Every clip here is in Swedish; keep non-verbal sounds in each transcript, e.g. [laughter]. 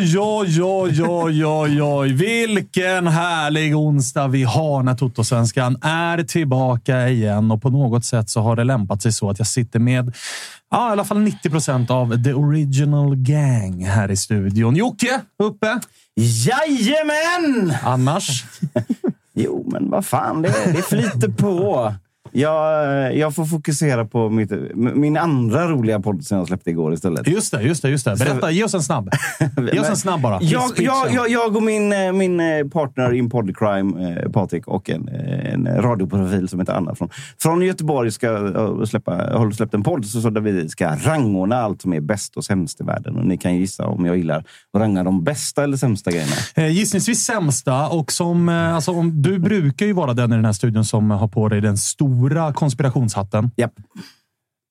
Oj, oj, oj, oj, oj, oj. Vilken härlig onsdag vi har när Totosvenskan är tillbaka igen. Och på något sätt så har det lämpat sig så att jag sitter med ja, i alla fall 90 procent av the original gang här i studion. Jocke, uppe. Jajamän! Annars? [laughs] jo, men vad fan, det, det flyter på. Jag, jag får fokusera på mitt, min andra roliga podd som jag släppte igår istället. Just det, just det. Just det. Berätta, ge oss en snabb. [laughs] Ge oss en snabb bara. Jag, jag, jag, jag och min, eh, min eh, partner in Podcrime, eh, Patrik, och en, en radioprofil som heter Anna från, från Göteborg ska släppa, har släppt en podd så, så där vi ska rangordna allt som är bäst och sämst i världen. Och ni kan gissa om jag gillar att ranga de bästa eller sämsta grejerna. Gissningsvis sämsta. Och som, alltså, om, du brukar ju vara den i den här studion som har på dig den stora stora konspirationshatten. Yep.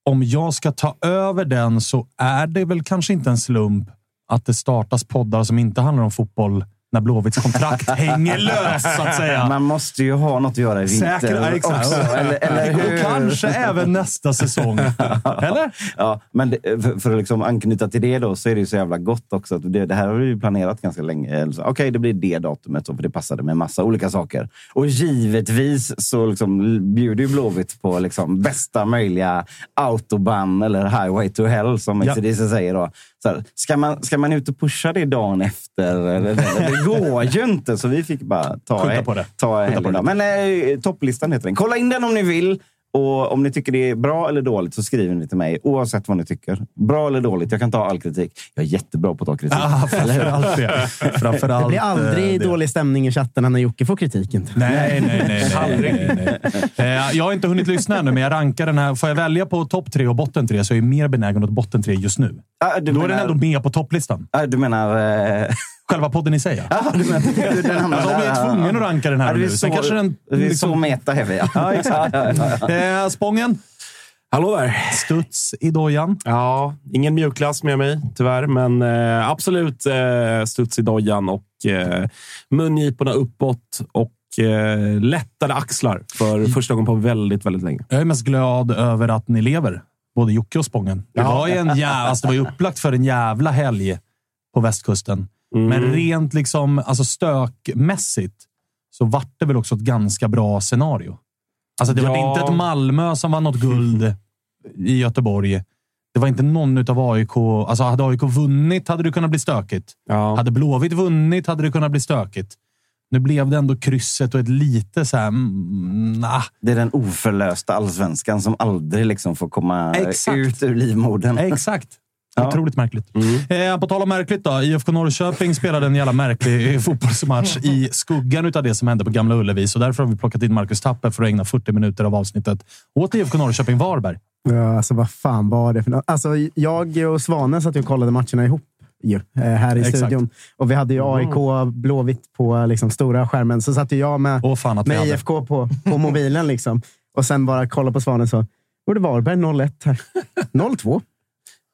Om jag ska ta över den så är det väl kanske inte en slump att det startas poddar som inte handlar om fotboll när Blåvitts kontrakt [laughs] hänger lös, så att säga. Man måste ju ha något att göra i vinter Säker, exakt. också. Eller, eller hur? Och kanske även nästa säsong. [laughs] Eller? Ja, men det, för, för, att liksom anknyta till det då, så är det ju så jävla gott också. Att det, det här har vi ju planerat ganska länge. Okej, okay, det blir det datumet, så, för det passade med massa olika saker. Och givetvis så liksom bjuder ju Blåvitt på liksom bästa möjliga autobahn eller highway to hell, som ja. säger. Då. Så här, ska, man, ska man ut och pusha det dagen efter? Eller, det går ju inte, så vi fick bara ta, på det. ta helgen. Men eh, topplistan heter den. Kolla in den om ni vill. Och om ni tycker det är bra eller dåligt så skriver ni till mig oavsett vad ni tycker. Bra eller dåligt. Jag kan ta all kritik. Jag är jättebra på att ta kritik. Ah, [laughs] framförallt det. Framförallt det blir aldrig det. dålig stämning i chatten när Jocke får kritik. Nej, nej, nej. nej, aldrig. nej, nej. Eh, jag har inte hunnit lyssna ännu, men jag rankar den här. Får jag välja på topp tre och botten tre så är jag mer benägen åt botten tre just nu. Ah, Då menar, är den ändå med på topplistan. Ah, du menar... Eh... [laughs] Själva podden i sig, ja. du menar, du, den hamnar alltså, om vi är tvungen att ranka den här ja, nu. Sen kanske den... Det är liksom... så meta är vi, [laughs] ja. ja, exakt. eh, Spången. Hallå där! Studs i dojan. Ja, ingen mjukglass med mig tyvärr, men eh, absolut eh, studs i dojan och eh, mungiporna uppåt och eh, lättade axlar för första gången på väldigt, väldigt länge. Jag är mest glad över att ni lever, både Jocke och Spången. Det var ju en jävla, alltså det var ju upplagt för en jävla helg på västkusten. Mm. Men rent liksom, alltså stökmässigt så vart det väl också ett ganska bra scenario. Alltså det ja. var inte ett Malmö som var något guld i Göteborg. Det var inte någon av AIK. Alltså hade AIK vunnit hade det kunnat bli stökigt. Ja. Hade Blåvitt vunnit hade det kunnat bli stökigt. Nu blev det ändå krysset och ett lite så här... Mm, nah. Det är den oförlösta allsvenskan som aldrig liksom får komma Exakt. ut ur livmodern. Exakt. Otroligt märkligt. Eh, på tal om märkligt då. IFK Norrköping spelade en jävla märklig [laughs] fotbollsmatch i skuggan av det som hände på Gamla Ullevi. Så därför har vi plockat in Marcus Tapper för att ägna 40 minuter av avsnittet åt IFK Norrköping Varberg. Ja, alltså vad fan var det för något? Alltså, jag och Svanen satt och kollade matcherna ihop ju, eh, här i Exakt. studion. Och vi hade ju AIK Blåvitt på liksom, stora skärmen. Så satt jag med, Åh, fan med. IFK på, på mobilen. Liksom. Och sen bara kolla på Svanen så. Var det Varberg 0-1 här? [laughs] 0-2.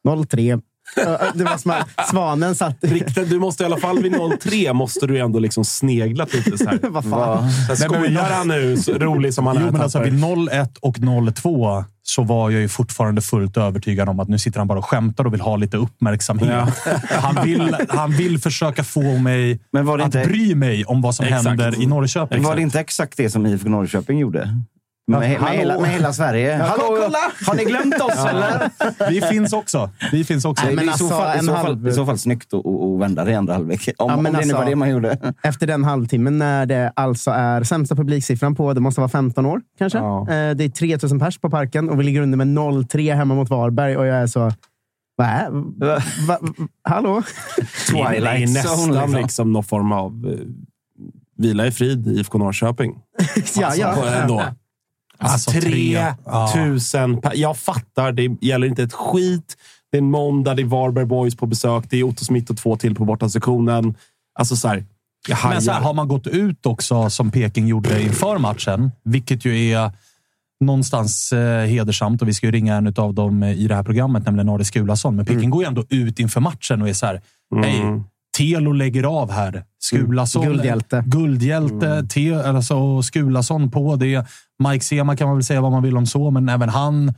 0-3. Ja, Det var som att Svanen satt... Riktigt, du måste i alla fall vid 03 måste du ändå liksom sneglat lite så här. [laughs] Vad fan? Så här, Skojar han nu, så rolig som han Jo, är? men alltså vid 0-1 och 0-2 så var jag ju fortfarande fullt övertygad om att nu sitter han bara och skämtar och vill ha lite uppmärksamhet. Han, vill, han vill försöka få mig Men att inte- bry mig om vad som Exakt. händer i Norrköping. Var det inte exakt det som IFK Norrköping gjorde? Med, med, hela, med hela Sverige. Hallå, kolla! Har ni glömt oss eller? Vi finns också. Vi finns också. Nej, men i, så alltså, fall, i, en så fall, halv- I så fall snyggt att, att att vända det i andra halvlek. Om, Ja, men om det nu alltså- var det man gjorde. Efter den halvtimmen när det alltså är sämsta publiksiffran på, det måste vara 15 år kanske. Ja. Eh, Det är 3000 pers på parken och vi ligger under med 0-3 hemma mot Varberg och jag är så... Va? va, va hallå? [laughs] Det är Twilight nästan liksom. liksom. någon form av eh, vila i frid i IFK Norrköping. [laughs] ja, ja. På ändå. Alltså, Alltså, tre. 3000 per... Jag fattar, det gäller inte ett skit. Det är en måndag, det är Varberg Boys på besök. Det är Otto Smith och två till på bortasektionen. Alltså så här, Men så här, har man gått ut också, som Peking gjorde inför matchen, vilket ju är någonstans eh, hedersamt och vi ska ju ringa en av dem eh, i det här programmet, nämligen Aris Skulason. Men Peking går ju ändå ut inför matchen och är så här, hej, Telo lägger av här. Skulason, Guldhjälte. Guldhjälte, Te, alltså Skulason på det. Mike Sema kan man väl säga vad man vill om så, men även han.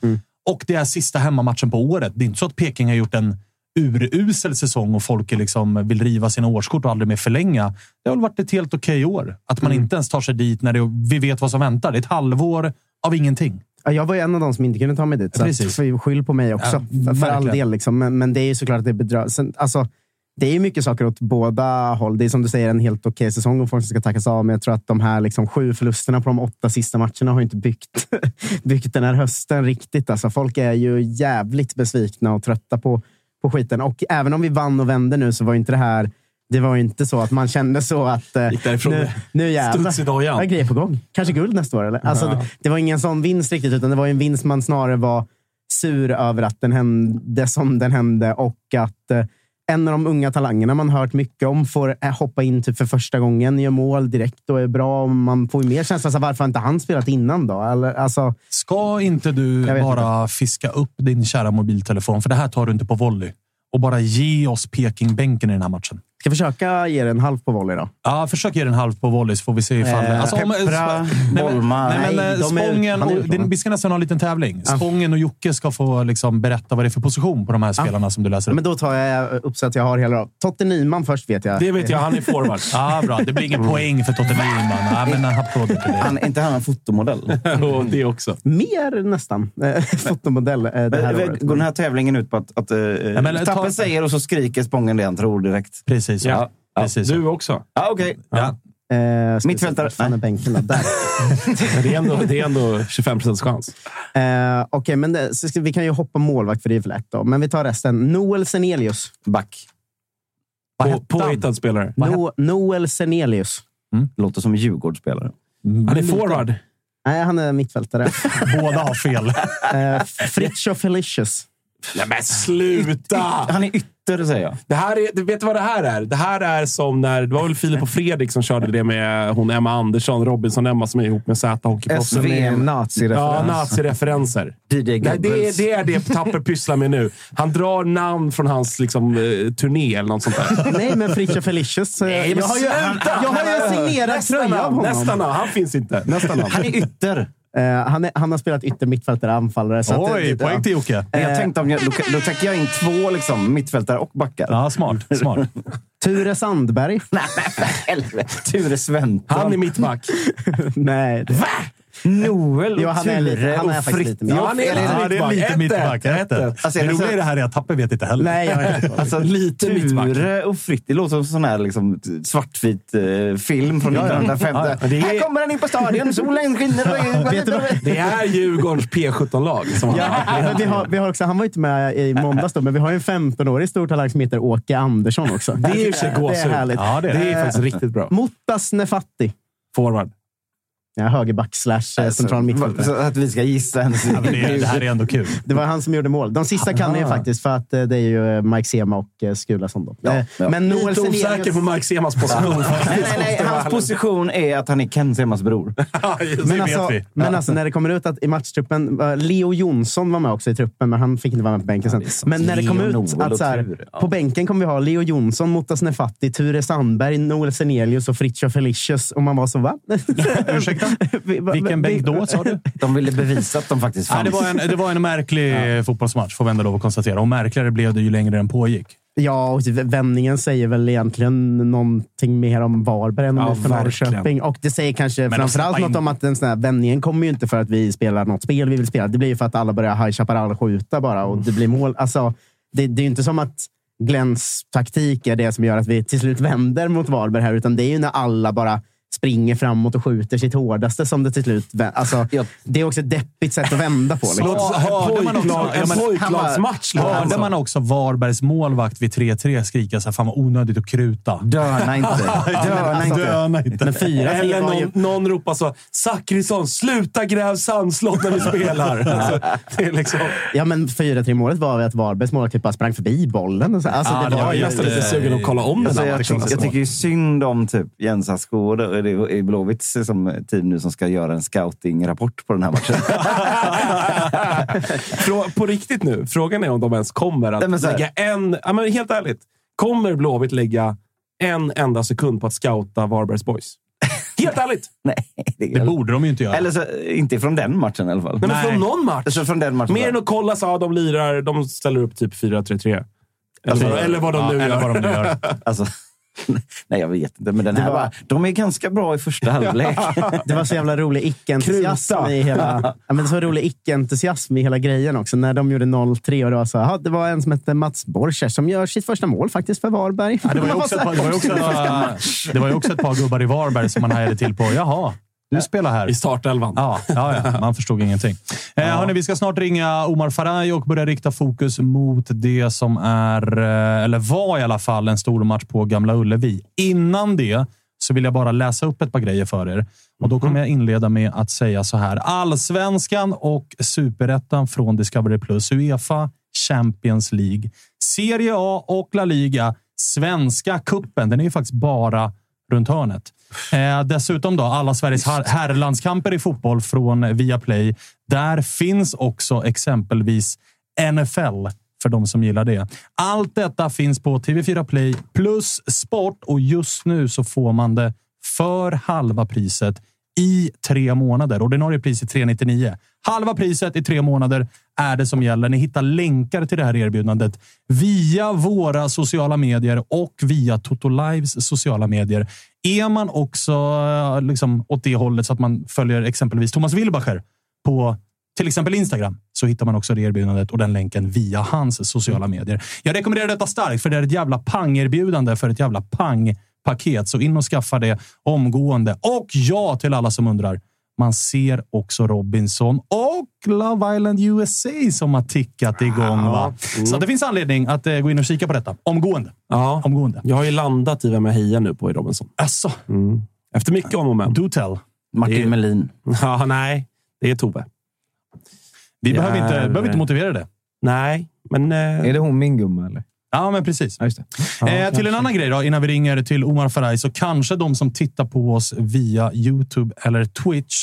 Och det är sista hemmamatchen på året. Det är inte så att Peking har gjort en urusel säsong och folk är liksom vill riva sina årskort och aldrig mer förlänga. Det har väl varit ett helt okej år. Att man inte ens tar sig dit när det, vi vet vad som väntar. Det är ett halvår av ingenting. Ja, Jag var ju en av de som inte kunde ta mig dit. Så Precis. att, skyll på mig också. Ja, för all del. Liksom. Men, men det är ju såklart att det bedrör. Sen, alltså, det är mycket saker åt båda håll. Det är som du säger en helt okej säsong och folk som ska tackas av. Men jag tror att de här liksom, sju förlusterna på de åtta sista matcherna har inte byggt, [laughs] byggt den här hösten riktigt. Alltså, folk är ju jävligt besvikna och trötta på, på skiten. Och även om vi vann och vände nu så var inte det här det var inte så att man kände så att eh, nu, nu jävlar. Ja, grejer på gång. Kanske guld nästa år. Eller? Alltså, det, det var ingen sån vinst riktigt, utan det var en vinst man snarare var sur över att den hände som den hände och att eh, en av de unga talangerna man hört mycket om får eh, hoppa in typ för första gången, gör mål direkt och är bra. Man får ju mer känsla av varför inte han spelat innan då? Eller, alltså, Ska inte du bara fiska upp din kära mobiltelefon, för det här tar du inte på volley, och bara ge oss Peking-bänken i den här matchen? Ska försöka ge det en halv på volley då. Ja, försök ge den halv på volley så får vi se ifall... Eh, alltså, om- Peppra, nej, men- Bolma. Nej, men Nej, är- Spången är och, det, vi ska nästan ha en liten tävling. Spången och Jocke ska få liksom berätta vad det är för position på de här spelarna som du läser upp. Men då tar jag upp så att jag har hela då. Totte Nyman först vet jag. Det vet jag, han är forward. [laughs] Ja, bra. Det blir ingen poäng för Totte Nyman. Ja, men en applåd till det. Han, är inte han en fotomodell? [laughs] och det också. Mer nästan. Eh, Fotomodell eh, det här året. Går den här tävlingen ut på att, att uh, men ta- Tappen säger och så skriker Spången det han tror direkt? Precis. Så. Ja. Precis så. Du också. Ja, okej. Ja. Eh, Mittfältare. Fan är bänken då. Där. [laughs] Men det är ändå, det är ändå 25 procents chans. Eh, Okej, men det, så ska, vi kan ju hoppa målvakt för det är för lätt. Då. Men vi tar resten. Noel Senelius. Back. Vad På, hette han? påhittad spelare. Vad No, Noel Senelius. Låter som en Djurgårdsspelare. Han är forward. Nej, han är mittfältare. Båda har fel. eh, Fritiof Felicius. Nej men sluta! Han är ytter, säger jag. Det här är, du vet vad det här är? Det här är som när, det var väl Filip och Fredrik som körde det med hon Emma Andersson, Robinson-Emma som är ihop med Z-hockeyproffsen. Som är en Ja, nazireferens. nazireferenser. DJ Nej, det, är, Goebbels. det är det Tapper pysslar med nu. Han drar namn från hans liksom, eh, turné eller något sånt där. Nej, men Fritiof Felicius. eh, Nej, men jag har ju, sluta! jag har ju en signerad tröja av honom. Nästa namn. Han finns inte. Nästa namn. Han är ytter. Eh, han, är, han har spelat ytter, mittfältare, anfallare. Så att, Oj, eh, poäng till Jocke. Jag tänkte om jag, då, då täcker jag in två liksom, mittfältare och backar. Ja, smart. smart. [laughs] Ture Sandberg. Nej, för helvete. Ture Svensson. Han är mittback. [laughs] Nej. Det, Noel, Jo, han är lite- Ture han är och faktiskt lite mer. han är lite Ja, det är lite mittback. ett, ett. Alltså, det är roliga i det här är att Tappe vet inte heller. Nej, jag. Alltså, Lite. Ture och Fritt, det låter som en sån här liksom, svartvit eh, film från 1950. Ja, ja. Är- Här kommer han in på stadion, solen skiner. [laughs] Det är Djurgårdens P17-lag. Som han Ja, men vi har, vi har också, han var inte med i måndags då, men vi har ju en 15-årig stor talang som heter Åke Andersson också. Det är och för sig Det är gåshud. härligt. Ja, det är Det är Eh, faktiskt riktigt bra. Muttas Nefatti. Forward. Ja, högerback slash eh, central mittfältare. Så att vi ska gissa hennes... Ja, men det, det här är ändå kul. [laughs] Det var han som gjorde mål. De sista kan ni ju faktiskt, för att eh, det är ju eh, Mike Sema och Skulason. Då. Ja, ja. Men Noel Lite osäker på Mark Semas position. Nej, nej, nej. Hans position är att han är Ken Semas bror. [laughs] Ja, just. Men, alltså, men alltså när det kommer ut att i matchtruppen, Leo Jonsson var med också i truppen, men han fick inte vara med på bänken sen. men när det kom Leo, ut att så här, på bänken kommer vi ha Leo Jonsson, Muttas Nefatti, Ture Sandberg, Noel Senelius och Fritiof Felicius. Och man var så, va? [laughs] Ursäkta? [laughs] Vilken vi- bänk då, sa du? [laughs] De ville bevisa att de faktiskt [laughs] Nej, fanns. det, var en, det var en märklig fotbollsmatch, får vi ändå lov att konstatera. Och märkligare blev det ju längre den pågick. Ja, och vändningen säger väl egentligen någonting mer om Varberg än Ja, om för. Norrköping. Och det säger kanske att framförallt släppa något in- om att den sån här vändningen kommer ju inte för att vi spelar något spel vi vill spela. Det blir ju för att alla börjar High Chaparral skjuta bara och det blir mål. Alltså, det, det är ju inte som att Glens taktik är det som gör att vi till slut vänder mot Varberg här, utan det är ju när alla bara springer framåt och skjuter sitt hårdaste som det till slut alltså, [laughs] Ja. Det är också ett deppigt sätt att vända på. Liksom. Låt- hörde man också- En pojklagsmatch. Hörde man också Varbergs målvakt vid 3-3 skrika så här, fan vad onödigt att kruta. Döna inte. [laughs] Döna inte. Döna inte. Men fyra Eller var ju... någon, någon ropar så “Zachrisson, sluta gräv sandslott när vi spelar!” [laughs] alltså, Det är liksom... Ja, men 4-3 målet var att Varbergs målvakt bara sprang förbi bollen. Och så. Alltså, Ja, det var var ju... nästan lite sugen att kolla om den Alltså, jag, tycker, jag tycker synd om typ Jens Askård och det är Blåvitts som team nu som ska göra en scouting-rapport på den här matchen. [laughs] På riktigt nu, frågan är om de ens kommer att Nej, men så lägga en... Ja, men helt ärligt. Kommer Blåvitt lägga en enda sekund på att scouta Varbergs boys? Helt ärligt! [laughs] Nej, det, Det borde de ju inte göra. Eller så, inte från den matchen i alla fall. Nej, men Nej. från någon match. Alltså från den matchen. Mer än att kolla så ja, de lirar, de ställer upp typ 4-3-3. Eller, Alltså, eller vad de ja, nu eller gör. vad de nu gör. [laughs] Alltså, [laughs] nej, jag vet inte. Men den här var- var... de är ganska bra i första [laughs] halvlek. Det var så jävla rolig icke-entusiasm i hela, ja, men det var så rolig icke-entusiasm i hela grejen också. När de gjorde 0-3 och det var så ja, det var en som hette Mats Borcher som gör sitt första mål faktiskt för Varberg. Ja, det, var ju också ett par, det, var också, [laughs] det var ju också ett par gubbar i Varberg som man hajade till på. Jaha, du spelar här. I startelvan. Ja, ja, ja, [laughs] man förstod ingenting. Eh, hörni, vi ska snart ringa Omar Faraj och börja rikta fokus mot det som är, eh, eller var i alla fall, en stor match på Gamla Ullevi. Innan det så vill jag bara läsa upp ett par grejer för er. Och Då kommer jag inleda med att säga så här. Allsvenskan och superettan från Discovery Plus, Uefa Champions League, Serie A och La Liga, Svenska kuppen. Den är ju faktiskt bara runt hörnet. Eh, dessutom då alla Sveriges her- herrlandskamper i fotboll från Viaplay. Där finns också exempelvis NFL för de som gillar det. Allt detta finns på TV4 Play plus sport och just nu så får man det för halva priset i tre månader. Ordinarie pris är 399. Halva priset i tre månader är det som gäller. Ni hittar länkar till det här erbjudandet via våra sociala medier och via Toto Lives sociala medier. Är man också eh, liksom, åt det hållet så att man följer exempelvis Thomas Wilbacher på till exempel Instagram så hittar man också det erbjudandet och den länken via hans sociala medier. Jag rekommenderar detta starkt för det är ett jävla pangerbjudande för ett jävla pangpaket. Så in och skaffa det omgående. Och ja, till alla som undrar. Man ser också Robinson och Love Island USA som har tickat igång. Va? Så det finns anledning att eh, gå in och kika på detta. Omgående. Ja. Omgående. Jag har ju landat i vem jag hejar nu på i Robinson. Alltså, Efter mycket om och men. do tell. Martin Det är- Melin. Ja, nej, det är Tove. Vi Det behöver, inte, är- behöver inte motivera det. Nej, men... Eh, Är det hon min gumma eller? Ja, men precis. Ja, just det. eh, till en annan grej då, innan vi ringer till Omar Faraj, så kanske de som tittar på oss via YouTube eller Twitch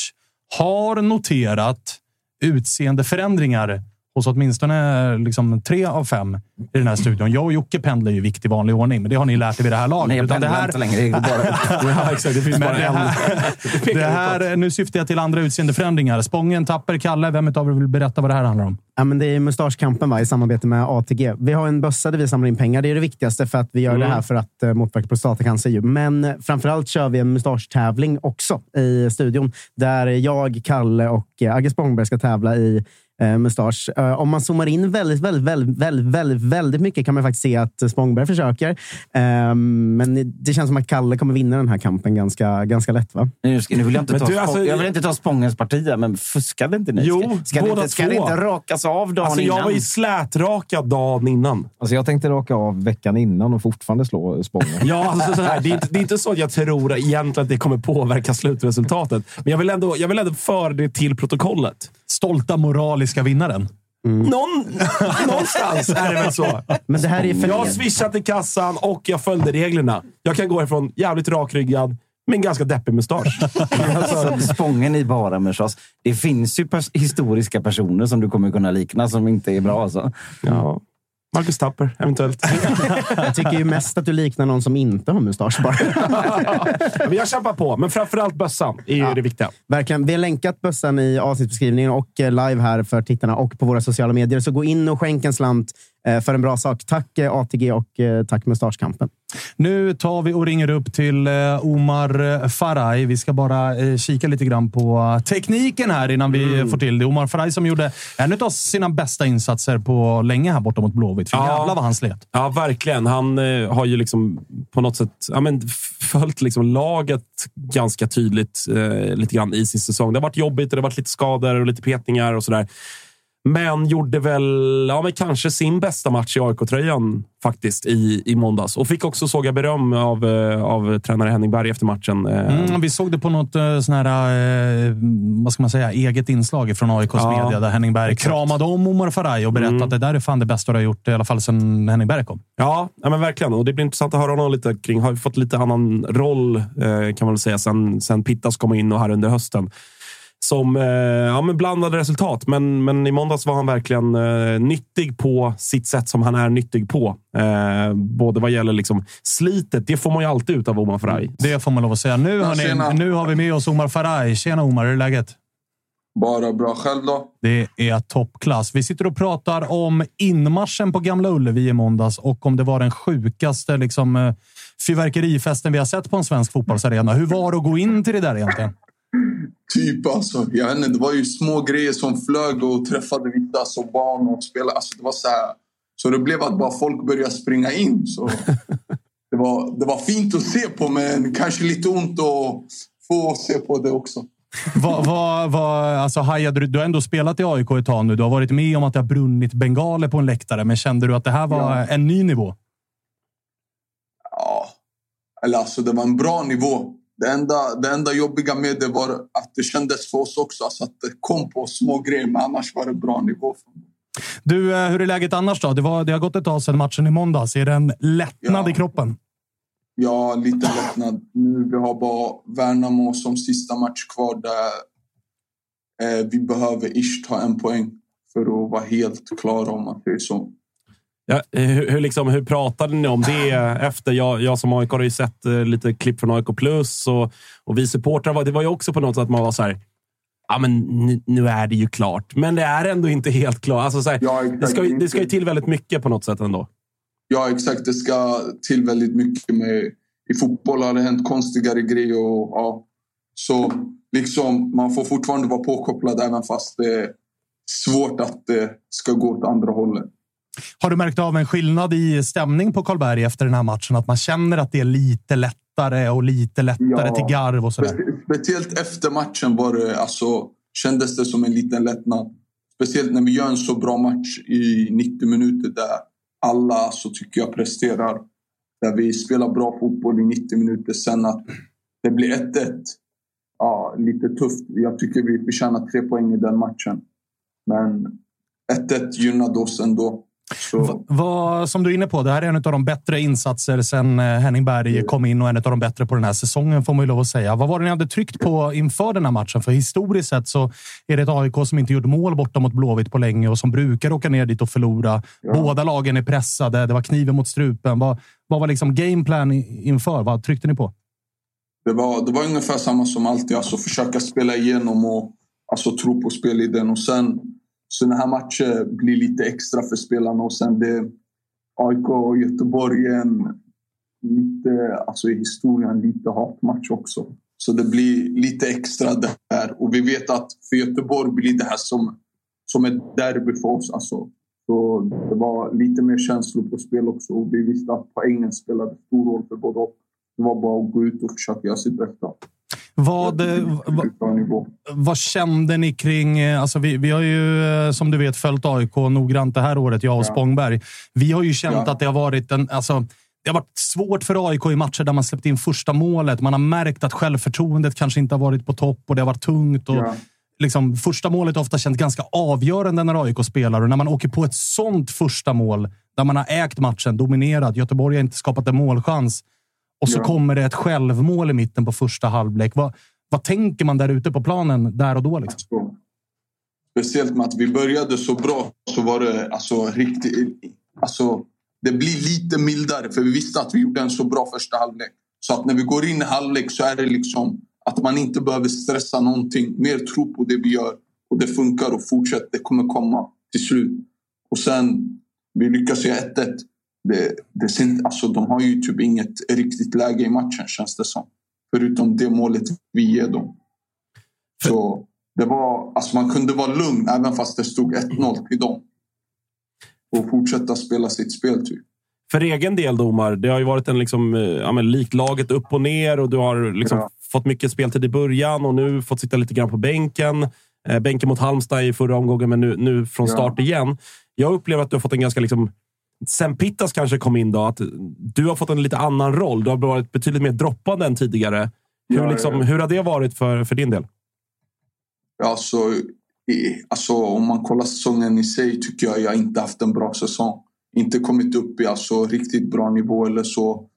har noterat utseendeförändringar hos åtminstone liksom, tre av fem i den här studion. Jag och Jocke pendlar ju vikt i vanlig ordning, men det har ni lärt er vid det här laget. Nej, jag pendlar här, inte längre. Det går bara [laughs] Ja, exakt. Det finns men bara [laughs] det här, det här, nu syftar jag till andra utseendeförändringar. Spången, Tapper, Kalle. Vem av er vill berätta vad det här handlar om? Ja, men det är mustaschkampen va, i samarbete med ATG. Vi har en bössa där vi samlar in pengar. Det är det viktigaste för att vi gör det här för att uh, motverka prostatacancer. ju. Men eh, framförallt kör vi en mustaschtävling också i studion. Där jag, Kalle och uh, Agge Spångberg ska tävla i uh, mustasch. Uh, om man zoomar in väldigt, väldigt, väldigt, väldigt, väldigt, väldigt mycket kan man faktiskt se att Spångberg försöker. Ehm, men det känns som att Kalle kommer vinna den här kampen ganska, ganska lätt. va? Nu, ska, nu vill jag, inte ta du, alltså, jag vill inte ta Spångens parti, men fuskade inte ni? Jo, ska ska, det båda inte, ska det två. inte rakas av dagen Alltså, innan? jag var ju slätrakad dagen innan. Alltså jag tänkte raka av veckan innan och fortfarande slå Spången. [laughs] Ja, alltså, så här, det, är inte, det är inte så att jag tror egentligen att det kommer påverka slutresultatet. Men jag vill ändå, jag vill ändå föra det till protokollet. Stolta moraliska vinnaren. Någon, någonstans är det väl så. Men det här är för Jag har swishat i kassan och jag följde reglerna. Jag kan gå ifrån jävligt rakryggad med en ganska deppig mustasch. [laughs] Alltså, Spången i bara mustasch. Det finns ju pers- historiska personer som du kommer kunna likna som inte är bra. Alltså. Ja. Marcus Tapper, eventuellt. [laughs] Jag tycker ju mest att du liknar någon som inte har mustasch bara. [laughs] Men jag kämpar på, men framförallt bössan är ju det viktiga. Verkligen. Vi har länkat bössan i avsnittsbeskrivningen och eh, live här för tittarna och på våra sociala medier. Så gå in och skänk en slant för en bra sak. Tack eh, ATG och eh, tack Mustaschkampen. Nu tar vi och ringer upp till eh, Omar Faraj. Vi ska bara eh, kika lite grann på tekniken här innan vi Mm. får till det. Omar Faraj som gjorde en av sina bästa insatser på länge här borta mot Blåvitt. För Ja. jävlar vad han slet. Ja, verkligen. Han eh, har ju liksom på något sätt ja, men, följt liksom laget ganska tydligt eh, lite grann i sin säsong. Det har varit jobbigt och det har varit lite skador och lite petningar och sådär. Men gjorde väl ja, men kanske sin bästa match i AIK-tröjan faktiskt i, i måndags. Och fick också, såg jag, beröm av, eh, av tränare Henning Berg efter matchen. Eh, Mm, vi såg det på något eh, sån här, vad ska man säga, eget inslag från AIKs Ja, media där Henning Berg exakt. kramade om Omar Faraj och berättade Mm. att det där är fan det bästa du har gjort, i alla fall sedan Henning Berg kom. Ja, ja men verkligen. Och det blir intressant att höra honom lite kring. Har fått lite annan roll, kan man väl säga, sen, sen Pittas kom in och här under hösten. Som eh, ja, men blandade resultat, men, men i måndags var han verkligen eh, nyttig på sitt sätt som han är nyttig på. Eh, både vad gäller liksom slitet, det får man ju alltid ut av Omar Faraj. Det får man lov att säga. Nu, Ja, hörni, nu har vi med oss Omar Faraj. Tjena Omar, hur är läget? Bara bra själv då? Det är toppklass. Vi sitter och pratar om inmarschen på Gamla Ullevi i måndags och om det var den sjukaste liksom, eh, fyrverkerifesten vi har sett på en svensk fotbollsarena. Hur var det att gå in till det där egentligen? [laughs] Typ alltså. Jag vet inte, det var ju små grejer som flög och träffade vissa alltså, barn och spelade. Alltså, det var så här. Så det blev att bara folk började springa in. Så [laughs] det, var, det var fint att se på men kanske lite ont att få se på det också. Vad, vad, vad, alltså, hajade du, du har ändå spelat i AIK ett tag nu. Du har varit med om att det har brunnit bengaler på en läktare, men kände du att det här var Ja. en ny nivå? Ja, eller alltså det var en bra nivå. Det enda, det enda jobbiga med det var att det kändes för oss också. Alltså att det kom på små grejer, men annars var det bra nivå. Du, eh, hur är läget annars då? Det, var, det har gått ett tag sedan matchen i måndags. Är det en lättnad Ja. i kroppen? Ja, lite lättnad. Nu vi har bara Värnamo som sista match kvar där eh, vi behöver ish ta en poäng för att vara helt klara om att det är så. Ja, eh, hur, hur, liksom, hur pratade ni om det efter? Jag, jag som AIK har ju sett eh, lite klipp från AIK Plus och, och vi supportrar. var- Det var ju också på något sätt att man var så här. Ja, men nu, nu är det ju klart. Men det är ändå inte helt klart. Alltså, så här, Ja, det, ska, det ska ju till väldigt mycket på något sätt ändå. Ja, exakt. Det ska till väldigt mycket. med I fotboll har det hänt konstigare grejer. Och, ja. Så liksom, man får fortfarande vara påkopplad även fast det är svårt att det ska gå åt andra hållet. Har du märkt av en skillnad i stämning på Karlberg efter den här matchen? Att man känner att det är lite lättare och lite lättare Ja. till garv och sådär? Specie- Speciellt efter matchen var det, alltså, kändes det som en liten lättnad. Speciellt när vi gör en så bra match i 90 minuter där alla så tycker jag presterar. Där vi spelar bra fotboll i 90 minuter. Sen att det blir 1-1. Ja, lite tufft. Jag tycker vi förtjänar tre poäng i den matchen. Men 1-1 gynnade oss ändå. Så, Vad, som du är inne på, det här är en av de bättre insatser sen eh, Henning Berg kom in och en av de bättre på den här säsongen får man ju lov att säga. Vad var det ni hade tryckt på inför den här matchen? För historiskt sett så är det ett AIK som inte gjort mål borta mot Blåvitt på länge och som brukar åka ner dit och förlora. Båda lagen är pressade. Det var kniven mot strupen. Vad, vad var liksom gameplan inför? Vad tryckte ni på? det, var, det var ungefär samma som alltid. Alltså försöka spela igenom och alltså, tro på spelidén. Och sen sådana här matcher blir lite extra för spelarna. Och sen det AIK och Göteborg är en lite, alltså i historien, lite hatmatch också. Så det blir lite extra där. Och vi vet att för Göteborg blir det här som, som ett derby för oss. Alltså. Så det var lite mer känslor på spel också. Och vi visste att poängen spelade stor roll för båda. Det var bara att gå ut och försöka göra sitt bästa. Vad, vad, kände ni kring... eh, Alltså vi, vi har ju, eh, som du vet, följt AIK noggrant det här året, jag och. Spångberg. Vi har ju känt Ja. att det har varit en... Alltså, det har varit svårt för AIK i matcher där man släppt in första målet. Man har märkt att självförtroendet kanske inte har varit på topp och det har varit tungt. Och Ja. liksom, första målet har ofta känts ganska avgörande när AIK spelar och när man åker på ett sånt första mål där man har ägt matchen, dominerat. Göteborg har inte skapat en målchans. Och så Ja. kommer det ett självmål i mitten på första halvlek. Vad, vad tänker man där ute på planen där och då? Liksom? Så, speciellt med att vi började så bra så var det alltså riktigt... Alltså, det blir lite mildare för vi visste att vi gjorde en så bra första halvlek. Så att när vi går in i halvlek så är det liksom att man inte behöver stressa någonting. Mer tro på det vi gör och det funkar och fortsätt. Det kommer komma till slut. Och sen, vi lyckas göra 1-1. Det, det, inte- alltså, de har ju typ inget riktigt läge i matchen känns det som. Förutom det målet vi ger dem. Så det var, alltså man kunde vara lugn även fast det stod 1-0 till dem. Och fortsätta spela sitt spel typ. För egen del, Domar, det har ju varit en liksom, eh, ja, men, likt laget upp och ner och du har liksom Ja. fått mycket speltid i början och nu fått sitta lite grann på bänken. Eh, bänken mot Halmstad i förra omgången, men nu, nu från Ja. start igen. Jag upplever att du har fått en ganska... Liksom, sen Pittas kanske kom in, då, att du har fått en lite annan roll. Du har varit betydligt mer droppande än tidigare. Hur, Ja, liksom, ja. hur har det varit för, för din del? Ja, så, i, alltså, om man kollar säsongen i sig tycker jag jag inte haft en bra säsong. Inte kommit upp i alltså, riktigt bra nivå eller så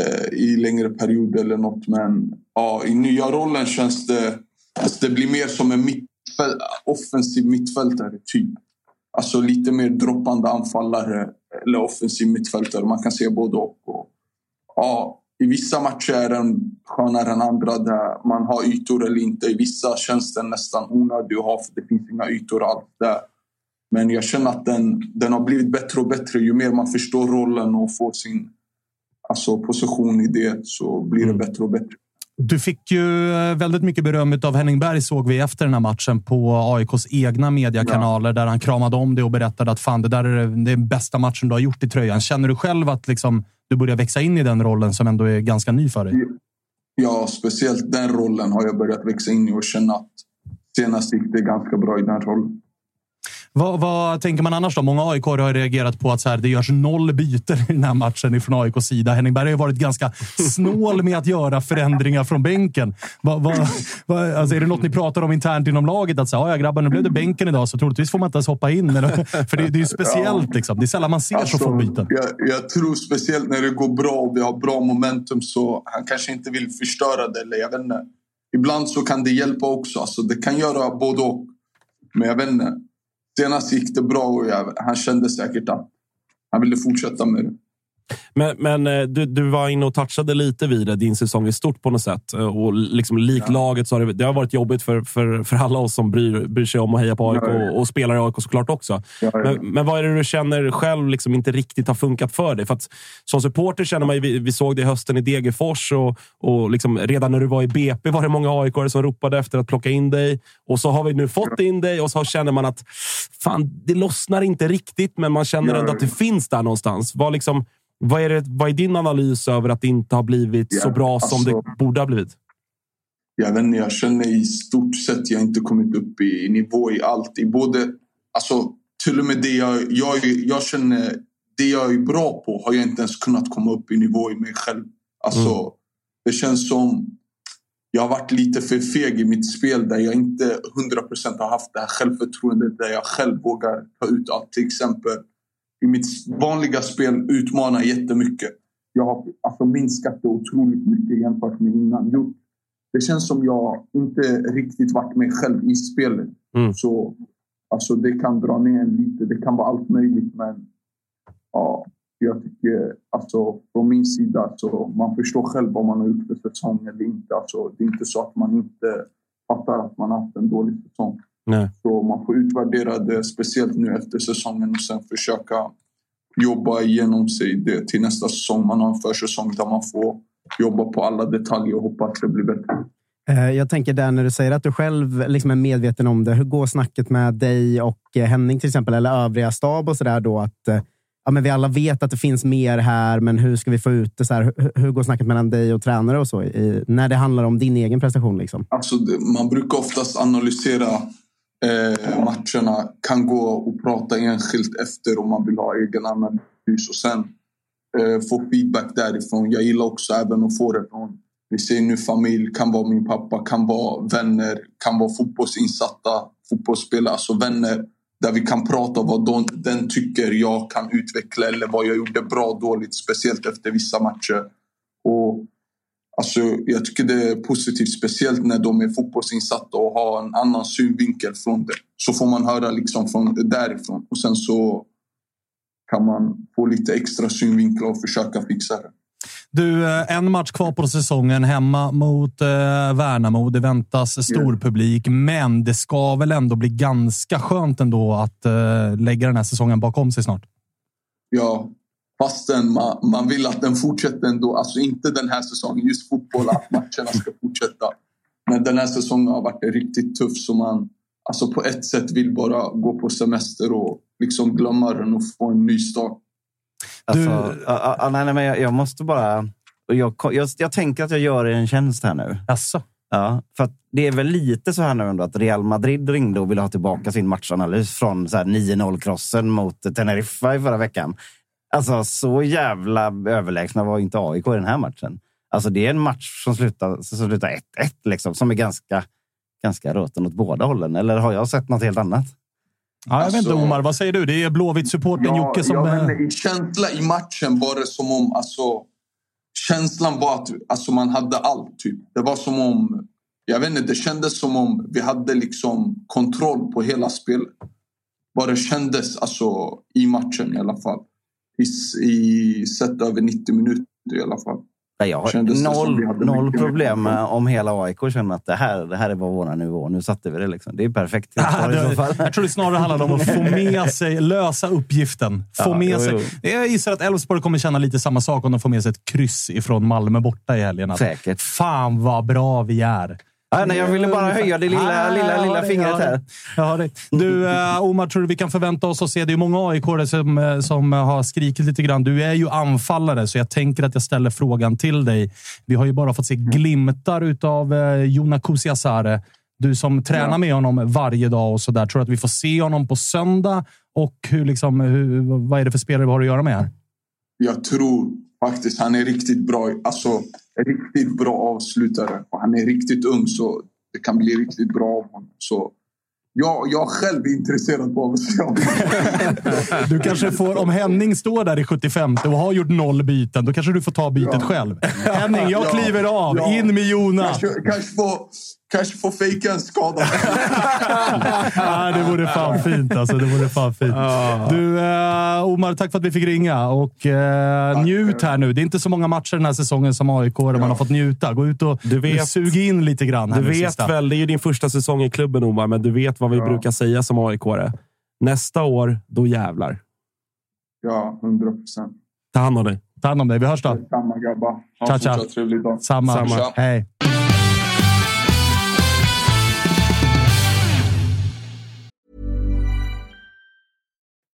eh, i längre perioder eller något. Men ja, i nya rollen känns det... Alltså, det blir mer som en mittfäl, offensiv mittfältare, typ. Alltså lite mer droppande anfallare eller offensiv mittfältare. Man kan se både och. och ja, I vissa matcher är den skönare än andra där man har ytor eller inte. I vissa känns den nästan onödig att ha för det finns inga ytor alls där. Men jag känner att den, den har blivit bättre och bättre ju mer man förstår rollen och får sin alltså, position i det så blir det Mm. bättre och bättre. Du fick ju eh, väldigt mycket beröm av Henning Berg såg vi efter den här matchen på AIKs egna mediekanaler där han kramade om det och berättade att fan, det där är den bästa matchen du har gjort i tröjan. Känner du själv att liksom, du börjar växa in i den rollen som ändå är ganska ny för dig? Ja, speciellt den rollen har jag börjat växa in i och känna att senast gick det ganska bra i den rollen. Vad, vad tänker man annars då? Många AIK har reagerat på att så här, det görs noll byten i den här matchen ifrån AIKs sida. Henning Berg har ju varit ganska snål med att göra förändringar från bänken. Vad, vad, vad, alltså är det något ni pratar om internt inom laget? Att säga, ja, grabbar, nu blev det bänken idag, så troligtvis får man inte ens hoppa in. [laughs] För det, det är ju speciellt. Liksom. Det är sällan man ser så få byten. Alltså, jag, jag tror speciellt när det går bra och vi har bra momentum så han kanske inte vill förstöra det. Eller jag vet inte. Ibland så kan det hjälpa också. Alltså, det kan göra både och. Men jag vet inte. Senast gick det bra och jag, han kände säkert att han ville fortsätta med det. Men, men eh, du, du var inne och touchade lite vid det, din säsong i stort på något sätt. Eh, Och liksom likt laget så har det, det har varit jobbigt för, för, för alla oss som bryr, bryr sig om att heja på AIK Ja, ja. och, och spelar i AIK såklart också. Ja, ja. Men, men vad är det du känner själv liksom inte riktigt har funkat för dig? För att som supporter känner man ju, vi, vi såg det i hösten i Degerfors och, och liksom redan när du var i BP var det många aik som ropade efter att plocka in dig. Och så har vi nu fått in dig och så känner man att fan, det lossnar inte riktigt, men man känner Ja, ändå att det finns där någonstans. Vad, liksom, vad, är det, vad är din analys över att det inte har blivit Ja, så bra som alltså- det borde ha blivit? jag vet inte, jag känner i stort sett jag inte kommit upp i nivå i allt. I både, alltså, till och med det jag, jag, jag känner, det jag är bra på har jag inte ens kunnat komma upp i nivå i mig själv. Alltså, Det känns som jag har varit lite för feg i mitt spel där jag inte 100% har haft det här självförtroendet där jag själv vågar ta ut allt. Till exempel i mitt vanliga spel utmanar jättemycket. Jag har alltså minskat det otroligt mycket jämfört med innan. Gjort. Det känns som jag inte riktigt varit mig själv i spelet. Mm. Så alltså, det kan dra ner en lite. Det kan vara allt möjligt. Men ja, jag tycker alltså från min sida så man förstår själv vad man har gjort för säsong eller inte. Alltså, det är inte så att man inte fattar att man har haft en dålig säsong. Nej. Så man får utvärdera det, speciellt nu efter säsongen och sen försöka jobba igenom sig det till nästa säsong. Man har en försäsong där man får jobba på alla detaljer och hoppas att det blir bättre. Eh, Jag tänker där när du säger att du själv liksom är medveten om det. Hur går snacket med dig och eh, Henning till exempel, eller övriga stab och sådär då? Att, eh, ja, men vi alla vet att det finns mer här, men hur ska vi få ut det? Så här, hur, går snacket mellan dig och tränare och så? I, när det handlar om din egen prestation? Liksom? Alltså, man brukar oftast analysera eh, matcherna, kan gå och prata enskilt efter om man vill ha egen analys och sen eh, få feedback därifrån. Jag gillar också även att få det från, vi ser nu familj, kan vara min pappa, kan vara vänner, kan vara fotbollsinsatta fotbollsspelare, alltså vänner där vi kan prata om vad de, den tycker jag kan utveckla eller vad jag gjorde bra dåligt, speciellt efter vissa matcher. Och Alltså, jag tycker det är positivt, speciellt när de är fotbollsinsatta och har en annan synvinkel från det. Så får man höra liksom från därifrån och sen så kan man få lite extra synvinklar och försöka fixa det. Du, eh, en match kvar på säsongen hemma mot eh, Värnamo. Det väntas stor publik, men det ska väl ändå bli ganska skönt ändå att eh, lägga den här säsongen bakom sig snart. Ja, fastän man, man vill att den fortsätter ändå. Alltså inte den här säsongen, just fotboll, att matcherna ska fortsätta. Men den här säsongen har varit riktigt tuff så man alltså på ett sätt vill bara gå på semester och liksom glömma den och få en ny start. Alltså, ja, ja, nej, nej, men jag, jag måste bara... Jag, jag, jag tänker att jag gör er en tjänst här nu. Jaså? Ja, för att det är väl lite så här nu ändå att Real Madrid ringde och ville ha tillbaka sin matchanalys från så här 9-0-krossen mot Teneriffa i förra veckan. Alltså, så jävla överlägsna var inte AIK i den här matchen. Alltså, det är en match som slutar, som slutar 1-1, liksom, som är ganska, ganska röten åt båda hållen. Eller har jag sett något helt annat? Ja, jag vet inte, Alltså- Omar. Vad säger du? Det är Blåvitt-supporten Jocke som... jag eh, vet känsla i matchen var det som om... Alltså, känslan var att alltså, man hade allt. Typ. Det var som om... Jag vet inte, det kändes som om vi hade liksom kontroll på hela spelet. Vad det kändes alltså, i matchen i alla fall. I, i sett över 90 minuter i alla fall. Nej, jag har noll, noll problem med om hela AIK känner att det här, det här är bara vår nivå. Nu satte vi det. Liksom. Det är perfekt. Så det, fall. jag tror det snarare handlar om att få [laughs] med sig, lösa uppgiften. Få Ja, med jo, sig. Jag gissar att Elfsborg kommer känna lite samma sak om de får med sig ett kryss ifrån Malmö borta i helgen. Att, Säkert. Fan vad bra vi är. Ja, nej, jag ville bara höja det lilla, Ah, lilla, lilla det, fingret här. hör det. Du, eh, Omar, tror du vi kan förvänta oss att se... Det är många aik som, eh, som har skrikit lite grann. Du är ju anfallare, så jag tänker att jag ställer frågan till dig. Vi har ju bara fått se glimtar av eh, Jona Kusiasare. Du som tränar Ja. med honom varje dag och så där. Tror du att vi får se honom på söndag? Och hur, liksom, hur, vad är det för spelare vi har att göra med här? Jag tror faktiskt han är riktigt bra. Alltså, riktigt bra avslutare. Och han är riktigt ung så det kan bli riktigt bra av honom. Så jag, jag själv är intresserad på att se honom. [laughs] Du kanske får, om Henning står där i 75 och har gjort noll byten, då kanske du får ta bytet Ja. själv. Henning, jag Ja. kliver av. Ja. In med Jona. Kanske, kanske få, kanske få fejka en skada. Ja, [laughs] det vore fan fint alltså. Det vore fan fint. Du, eh, Omar, tack för att vi fick ringa. Och eh, njut här nu. Det är inte så många matcher den här säsongen som AIK där man har fått njuta. Gå ut och Du vet- sug in lite grann. Här Du vet sista. väl, det är ju din första säsong i klubben Omar, men du vet vad vi Ja. brukar säga som aik. Nästa år, då jävlar. Ja, hundra procent. Ta hand om dig. Ta hand om dig. Vi hörs då. Samma grabbar. Ha Ciao, en ciao. fortsatt trevlig dag. Samma. Samma. Hej.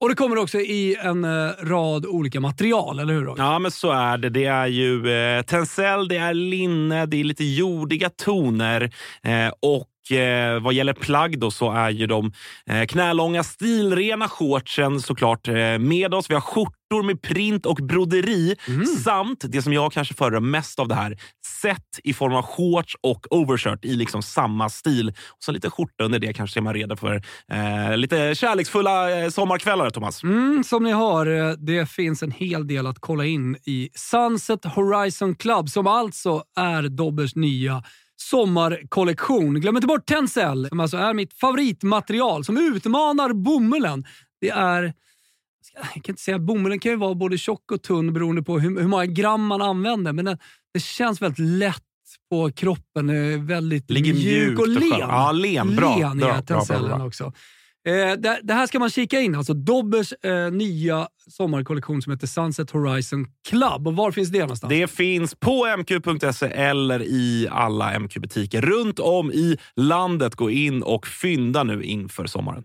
Och det kommer också i en eh, rad olika material, eller hur? Roger? Ja, men så är det. Det är ju eh, tencel, det är linne, det är lite jordiga toner eh, och eh, vad gäller plagg då så är ju de eh, knälånga stilrena shortsen såklart med oss. Vi har skjortor med print och broderi samt det som jag kanske föredrar mest av det här, set i form av shorts och overshirt i liksom samma stil. Och så lite skjorta under det kanske är man redo för eh, lite kärleksfulla eh, sommarkvällar, Thomas. Mm, som ni hör, eh, det finns en hel del att kolla in i Sunset Horizon Club som alltså är Dobbers nya sommarkollektion. Glöm inte bort Tencel som alltså är mitt favoritmaterial som utmanar bomullen. Det är jag kan inte säga bomullen kan ju vara både tjock och tunn beroende på hur, hur många gram man använder, men det, det känns väldigt lätt på kroppen. Väldigt Ligger mjuk och och len. skönt. Ja, len. Bra. Len Bra, bra, bra, bra. också. Eh, det, det här ska man kika in. Alltså Dobbers eh, nya sommarkollektion som heter Sunset Horizon Club. Och var finns det någonstans? Det finns på mq.se eller i alla MQ-butiker runt om i landet. Gå in och fynda nu inför sommaren.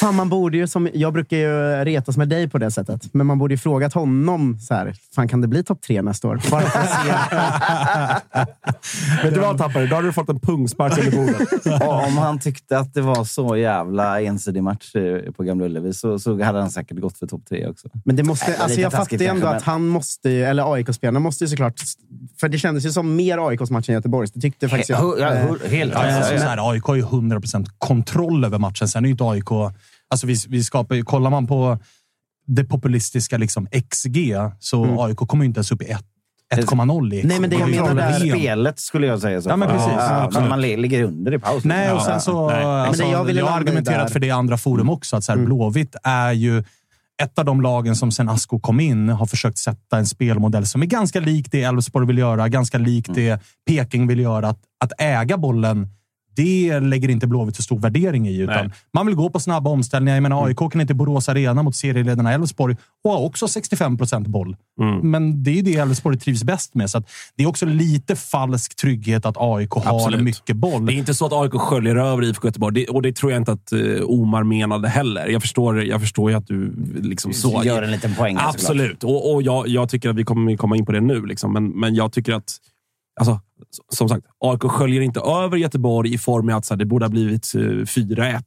Fan, man borde ju som, jag brukar ju retas med dig på det sättet, men man borde ju frågat honom så här, fan kan det bli topp tre nästa år? Bara för att se. [laughs] Vet du vad Tappare? Då har du fått en pungspark under bordet. [laughs] Ja, om han tyckte att det var så jävla ensidig match på Gamla Ullevi så, så hade han säkert gått för topp tre också. Men det måste, är alltså jag fattar ju ändå kanske, att han måste, eller AIK-spelarna måste ju såklart, för det kändes ju som mer AIKs match än Göteborgs. Det tyckte faktiskt jag. He- helt alltså, så här, AIK har ju 100% kontroll över matchen. Sen är ju inte AIK... Alltså vi, vi skapar, ju- kollar man på det populistiska liksom XG, så AIK kommer ju inte ens upp i ett- 1,0 i Nej, men det jag menar där- Spelet skulle jag säga. Så Ja, men precis. Ja, Absolut. man li- ligger under i paus. Nej, och Ja, sen så... nej. Alltså, det jag jag, har argumenterat där- för det i andra forum också. Att så här, Blåvitt är ju ett av de lagen som sen Asko kom in har försökt sätta en spelmodell som är ganska lik det Elfsborg vill göra, ganska lik det Peking vill göra. Att, att äga bollen det lägger inte Blåvitt så stor värdering i. Utan Nej. man vill gå på snabba omställningar. Jag menar, AIK kan inte Borås Arena mot serieledarna Elfsborg och har också 65 procent boll. Mm. Men det är det Elfsborg trivs bäst med. Så att det är också lite falsk trygghet att AIK har Absolut. mycket boll. Det är inte så att AIK sköljer över IFK Göteborg. Det, och det tror jag inte att uh, Omar menade heller. Jag förstår, jag förstår ju att du liksom så... Gör en liten poäng. såklart. Absolut. Och, och jag, jag tycker att vi kommer komma in på det nu. Liksom. Men, men jag tycker att... Alltså, som sagt, AIK sköljer inte över Göteborg i form av att så här, det borde ha blivit eh, 4-1.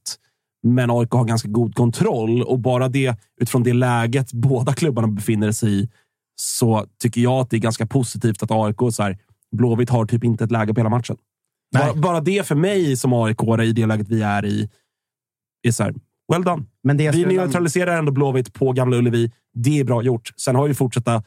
Men AIK har ganska god kontroll och bara det, utifrån det läget [laughs] båda klubbarna befinner sig i, så tycker jag att det är ganska positivt att AIK, så här, Blåvitt har typ inte ett läge på hela matchen. Bara, bara det för mig som aik i det läget vi är i, är så här, well done. Men det Vi neutraliserar ändå Blåvitt på Gamla Ullevi. Det är bra gjort. Sen har vi fortsatta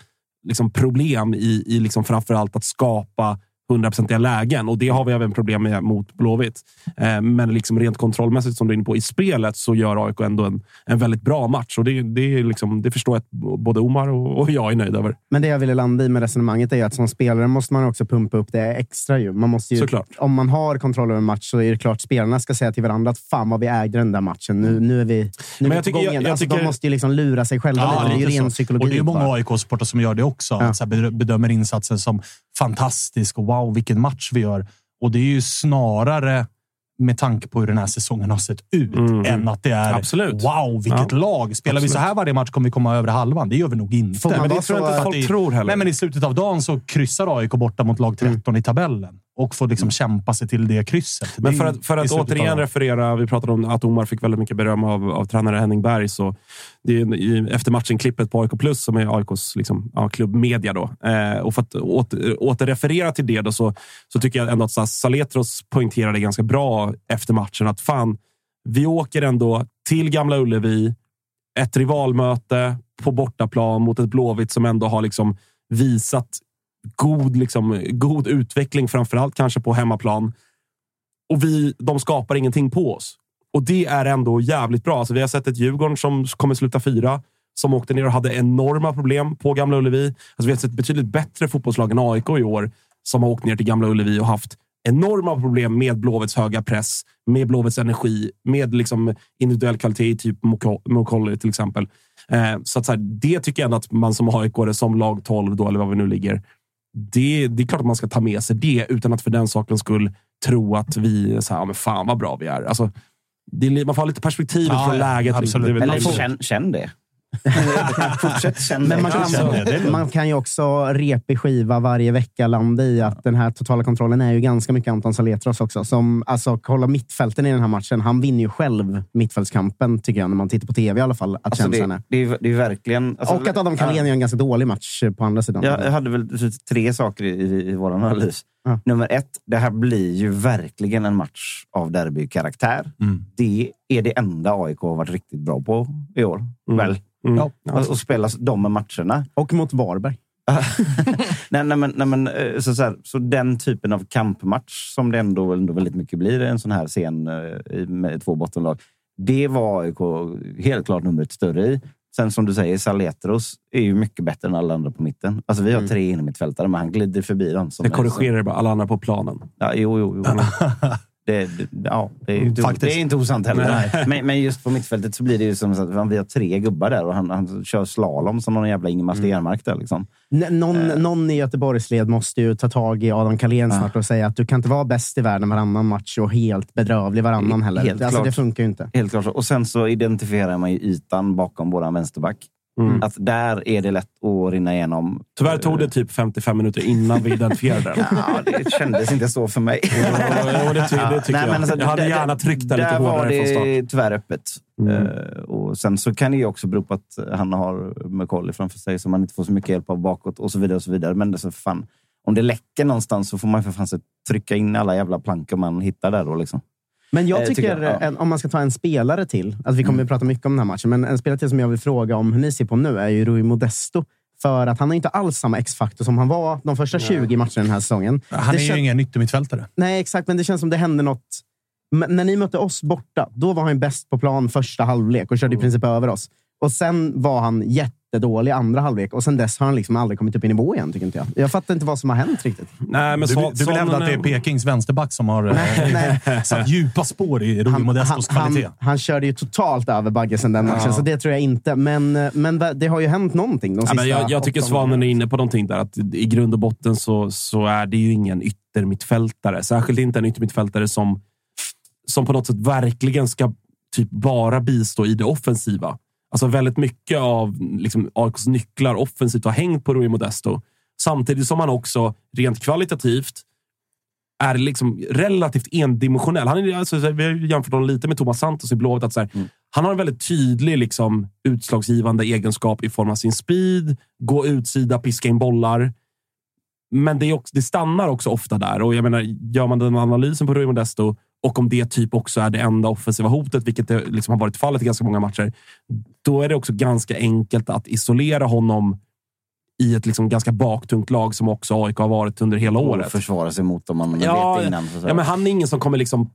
liksom, problem i, i liksom, framförallt att skapa hundraprocentiga lägen och det har vi även problem med mot Blåvitt. Eh, men liksom rent kontrollmässigt, som du är inne på, i spelet så gör AIK ändå en, en väldigt bra match och det, det, är liksom, det förstår jag att både Omar och, och jag är nöjd över. Men det jag ville landa i med resonemanget är ju att som spelare måste man också pumpa upp det extra. Ju. Man måste ju, Såklart. Om man har kontroll över en match så är det klart spelarna ska säga till varandra att fan vad vi ägde den där matchen. Nu, nu är vi, nu Men är vi jag på gång jag- igen. jag alltså, tycker- De måste ju liksom lura sig själva. Ja, lite. det är ju ren psykologi. Och det är ju många. AIK-supportrar som gör det också. Ja. Så här, bed- bedömer insatsen som fantastisk och wow, vilken match vi gör. Och det är ju snarare med tanke på hur den här säsongen har sett ut Mm. än att det är Absolut. wow, vilket Ja. lag. Spelar vi så här varje match kommer vi komma över halvan. Det gör vi nog inte. Får Men det tror jag inte folk i, tror heller. Nej, men I slutet av dagen så kryssar AIK borta mot lag 13 i tabellen och får liksom kämpa sig till det krysset. Men för att, för att av återigen referera, vi pratade om att Omar fick väldigt mycket beröm av, av tränare Henning Berg. Så det är efter matchen-klippet på AIK Plus, som är AIKs liksom, ja, klubbmedia. Då. Eh, och för att åter, återreferera till det då, så, så tycker jag ändå att Saletros poängterade ganska bra efter matchen att fan, vi åker ändå till Gamla Ullevi, ett rivalmöte på bortaplan mot ett Blåvitt som ändå har liksom visat god, liksom, god utveckling, framförallt kanske på hemmaplan. Och vi, de skapar ingenting på oss. Och det är ändå jävligt bra. Alltså, vi har sett ett Djurgården som kommer sluta fyra, som åkte ner och hade enorma problem på Gamla Ullevi. Alltså, vi har sett betydligt bättre fotbollslag än AIK i år, som har åkt ner till Gamla Ullevi och haft enorma problem med Blåvitts höga press, med Blåvitts energi, med liksom individuell kvalitet i typ Mokolli till exempel. Eh, så att så här, det tycker jag ändå att man som aik som lag 12, då, eller vad vi nu ligger, det, det är klart att man ska ta med sig det utan att för den sakens skull tro att vi så här, ja, men fan vad bra vi är. Alltså, det är, man får ha lite perspektiv Ja, från ja, läget. absolut. Eller känn, känn det. Fortsätt Men det. man kan, Alltså, det man kan ju också repig skiva varje vecka landa i att den här totala kontrollen är ju ganska mycket Anton Saletros också. Som, alltså, kolla mittfälten i den här matchen. Han vinner ju själv mittfältskampen, tycker jag, när man tittar på tv i alla fall. Att Alltså, känslan det, är. det, är, det är verkligen... Alltså, Och att Adam Carlén gör en ganska dålig match på andra sidan. Jag, jag hade väl tre saker i, i, i vår analys. Ja. Nummer ett, det här blir ju verkligen en match av derbykaraktär. Mm. Det är det enda AIK har varit riktigt bra på i år. Mm. Väl? Mm. Ja. Att att spela de matcherna. Och mot Varberg. [laughs] nej, nej, men, nej, men, eh, så, så, här, så den typen av kampmatch som det ändå, ändå väldigt mycket blir en sån här scen eh, i- med två bottenlag. Det var AIK helt klart numret större i. Sen som du säger, Saletros är ju mycket bättre än alla andra på mitten. Alltså vi har Mm. tre innermittfältare, men han glider förbi dem. Som Jag korrigerar bara alla andra på planen. Ja, jo, jo, jo. [laughs] [laughs] Det, ja, det, är, inte, Faktiskt. det är inte osant heller. [laughs] Men, men just på mittfältet så blir det ju som att vi har tre gubbar där och han, han kör slalom som någon jävla Ingemar Stenmark. Där, liksom. N- Någon, någon i Göteborgsled måste ju ta tag i Adam Carlén snart och säga att du kan inte vara bäst i världen varannan match och helt bedrövlig varannan heller. Helt alltså, klart. det funkar ju inte. Helt klart. Och sen så identifierar man ju ytan bakom våran vänsterback. Mm. Att där är det lätt att rinna igenom. Tyvärr tog det typ 55 minuter innan vi identifierade den. [laughs] Ja, det kändes inte så för mig. Jo, det, ty- det tycker Nej, jag. men alltså, jag hade där- gärna tryckt den lite Där var hårdare från start. det tyvärr öppet. Mm. Eh, och sen så kan det ju också bero på att han har McCauley framför sig som man inte får så mycket hjälp av bakåt och så vidare. och så vidare. Men det så fan, om det läcker någonstans så får man för fan trycka in alla jävla plankor man hittar där. Då, liksom. Men jag Eh, tycker, tycker jag, ja. om man ska ta en spelare till, alltså vi kommer att prata mycket om den här matchen, men en spelare till som jag vill fråga om hur ni ser på nu är ju Rui Modesto. För att han har inte alls samma X-faktor som han var de första 20 matcherna den här säsongen. Han Det är ju ingen yttermittfältare. Nej, exakt, men det känns som det hände något. Men när ni mötte oss borta, då var han bäst på plan första halvlek och körde i princip över oss. Och sen var han jättedålig andra halvlek och sen dess har han liksom aldrig kommit upp i nivå igen, tycker inte jag. Jag fattar inte vad som har hänt riktigt. Nej, men Du, så, du vill hävda att det är Pekings vänsterback som har eh, [laughs] satt djupa spår i Rui Modestos han, kvalitet? han, han körde ju totalt över Bagge sen den matchen, så det tror jag inte. Men, eh, men det har ju hänt någonting de Ja, sista men jag, jag tycker Svanen är inne på någonting där. Att I grund och botten så, så är det ju ingen yttermittfältare. Särskilt inte en yttermittfältare som, som på något sätt verkligen ska typ bara bistå i det offensiva. Alltså väldigt mycket av liksom, AIKs nycklar offensivt har hängt på Rui Modesto. Samtidigt som han också rent kvalitativt är liksom relativt endimensionell. Han är, alltså, vi har jämfört honom lite med Thomas Santos i Blåvitt. Att så här, Han har en väldigt tydlig liksom, utslagsgivande egenskap i form av sin speed, gå utsida, piska in bollar. Men det, också, det stannar också ofta där. Och jag menar, Gör man den analysen på Rui Modesto och om det typ också är det enda offensiva hotet, vilket det liksom har varit fallet i ganska många matcher, då är det också ganska enkelt att isolera honom i ett liksom ganska baktungt lag som också AIK har varit under hela Och året. försvara sig mot dem man Ja, vet innan. Ja, men han är ingen som kommer liksom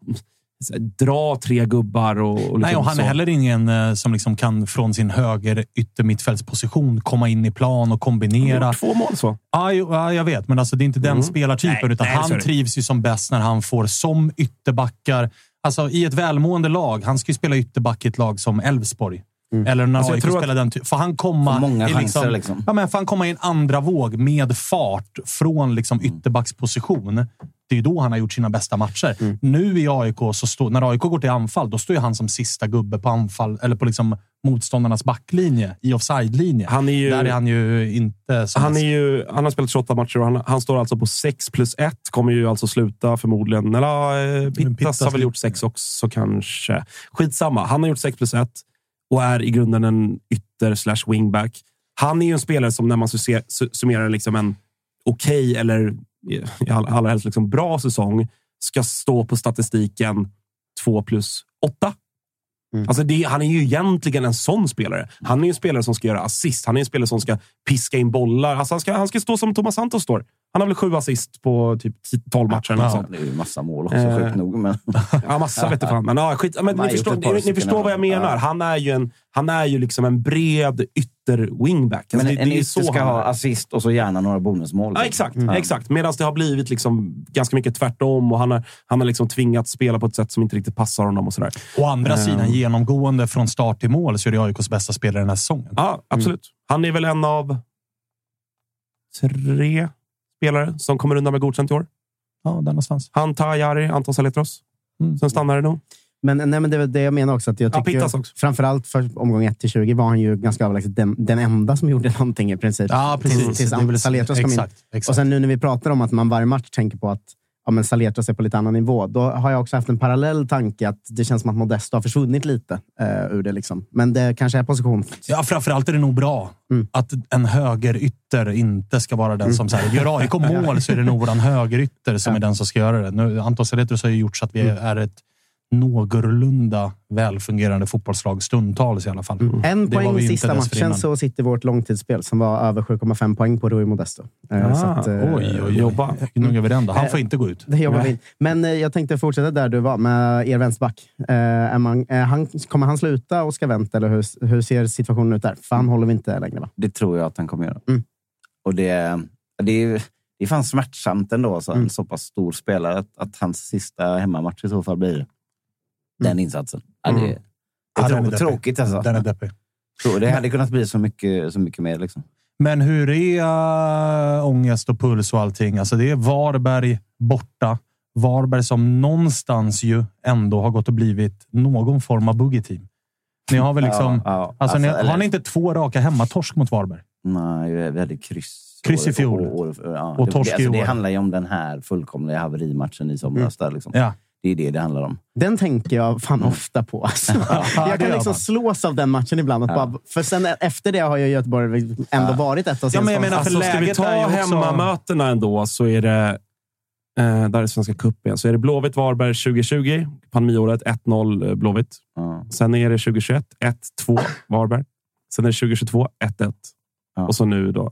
dra tre gubbar. Och, och liksom Nej, och han så. är heller ingen eh, som liksom kan från sin höger yttermittfältsposition komma in i plan och kombinera. Gjort två mål så. Ja, jag vet, men alltså, det är inte den Mm. spelartypen. Nej, utan nej, så han trivs ju som bäst när han får som ytterbackar. Alltså, I ett välmående lag. Han ska ju spela ytterback i ett lag som Elfsborg. Eller när Alltså, AIK att- spelar den ty- Får han komma många i chanser, liksom. Ja, men får han komma i en andra våg med fart från liksom Mm. ytterbacksposition. Det är ju då han har gjort sina bästa matcher. Mm. Nu i AIK, så står, när AIK går till anfall, då står ju han som sista gubbe på anfall, eller på liksom motståndarnas backlinje, i offside-linje. Han är ju- Där är han ju inte som Han, är ju, han har spelat 28 matcher och han, han står alltså på 6 plus 1. Kommer ju alltså sluta förmodligen. Eller eh, Pittas Pittas har väl gjort 6 också kanske. Skitsamma. Han har gjort 6 plus 1 och är i grunden en ytter slash wingback. Han är ju en spelare som när man summerar liksom en okej eller i all- allra helst liksom bra säsong ska stå på statistiken 2 plus 8. Alltså det, han är ju egentligen en sån spelare. Han är ju en spelare som ska göra assist. Han är en spelare som ska piska in bollar. Alltså han, ska, han ska stå som Thomas Santos står. Han har väl sju assist på typ 12 matcher. något sånt. Det är ju massa mål också, Eh. sjukt nog. Men... [laughs] Ja, massa vet fan. Men, ja, skit, men ni förstår, ni, ni förstår vad jag menar. Ja. Han är ju, en, han är ju liksom en bred ytter-wingback. Alltså Men det, en det är ytter ska han ha assist och så gärna några bonusmål. Ja, exakt. exakt. Medan det har blivit liksom ganska mycket tvärtom och han har, han har liksom tvingats spela på ett sätt som inte riktigt passar honom. och sådär. Å andra Eh. sidan, genomgående från start till mål, så är det AIKs bästa spelare den här säsongen. Ja, absolut. Han är väl en av tre spelare som kommer undan med godkänt i år. Ja, där någonstans. Han, Tajari, Anton Saletros. Mm. Sen stannar det nog. Men, nej, men det är det jag menar också. Att jag Ja, tycker Pittas också. Framförallt för omgång 1 till 20 var han ju ganska överlägset den, den enda som [laughs] gjorde någonting i princip. Ja, precis. Tills, tills Saletros kom in. exakt, exakt. Och sen nu när vi pratar om att man varje match tänker på att ja, men Saletros är på lite annan nivå, då har jag också haft en parallell tanke att det känns som att Modesto har försvunnit lite eh, ur det. Liksom. Men det kanske är position. Ja, framförallt är det nog bra Mm. att en högerytter inte ska vara den som... Så här, gör AIK mål så är det nog våran högerytter som är den som ska göra det. Nu, Anton Saletros har ju gjort så att vi Mm. är ett någorlunda välfungerande fotbollslag stundtals i alla fall. En Det poäng sista matchen så sitter vårt långtidsspel som var över 7,5 poäng på Rui Modesto. Eh, Ah, så att, eh, Oj, oj, oj. Jobba. Gnuggar vi den då? Han Eh, får inte gå ut. Det jobbar vi. Men eh, jag tänkte fortsätta där du var med er vänsterback. Eh, är man, eh, han, kommer han sluta och ska vänta eller hur, hur ser situationen ut där? För han håller vi inte längre va? Det tror jag att han kommer göra. Mm. Och det, det, är, det är fan smärtsamt ändå, så en Mm. så pass stor spelare, att, att hans sista hemmamatch i så fall blir den insatsen. Ja, det, Mm. det är Ja, den är trå- tråkigt alltså. Den är deppig. Så Det hade kunnat bli så mycket, så mycket mer. Liksom. Men hur är äh, ångest och puls och allting? Alltså det är Varberg borta. Varberg som någonstans ju ändå har gått och blivit någon form av boogie-team. Ni har väl liksom... Ja, ja. Alltså, ni, eller- har ni inte två raka hemmatorsk mot Varberg? Nej, vi hade kryss. Kryss i fjol. Och, och, ja, Och det, torsk det, i alltså, det år. handlar ju om den här fullkomliga haverimatchen i somras. Där, liksom. Ja. Det är det det handlar om. Den tänker jag fan ofta på. Alltså. [laughs] Ja, jag kan liksom slås av den matchen ibland. Att Ja. bara, för sen efter det har ju Göteborg ändå varit ett av Ja, men jag sina menar, för Alltså, ska vi ta också- hemmamötena ändå så är det... Eh, där är Svenska cupen. Så är det Blåvitt-Varberg 2020, pandemiåret 1-0 eh, Blåvitt. Ja. Sen är det 2021, 1-2 Varberg. Sen är det 2022, 1-1. Ja. Och så nu då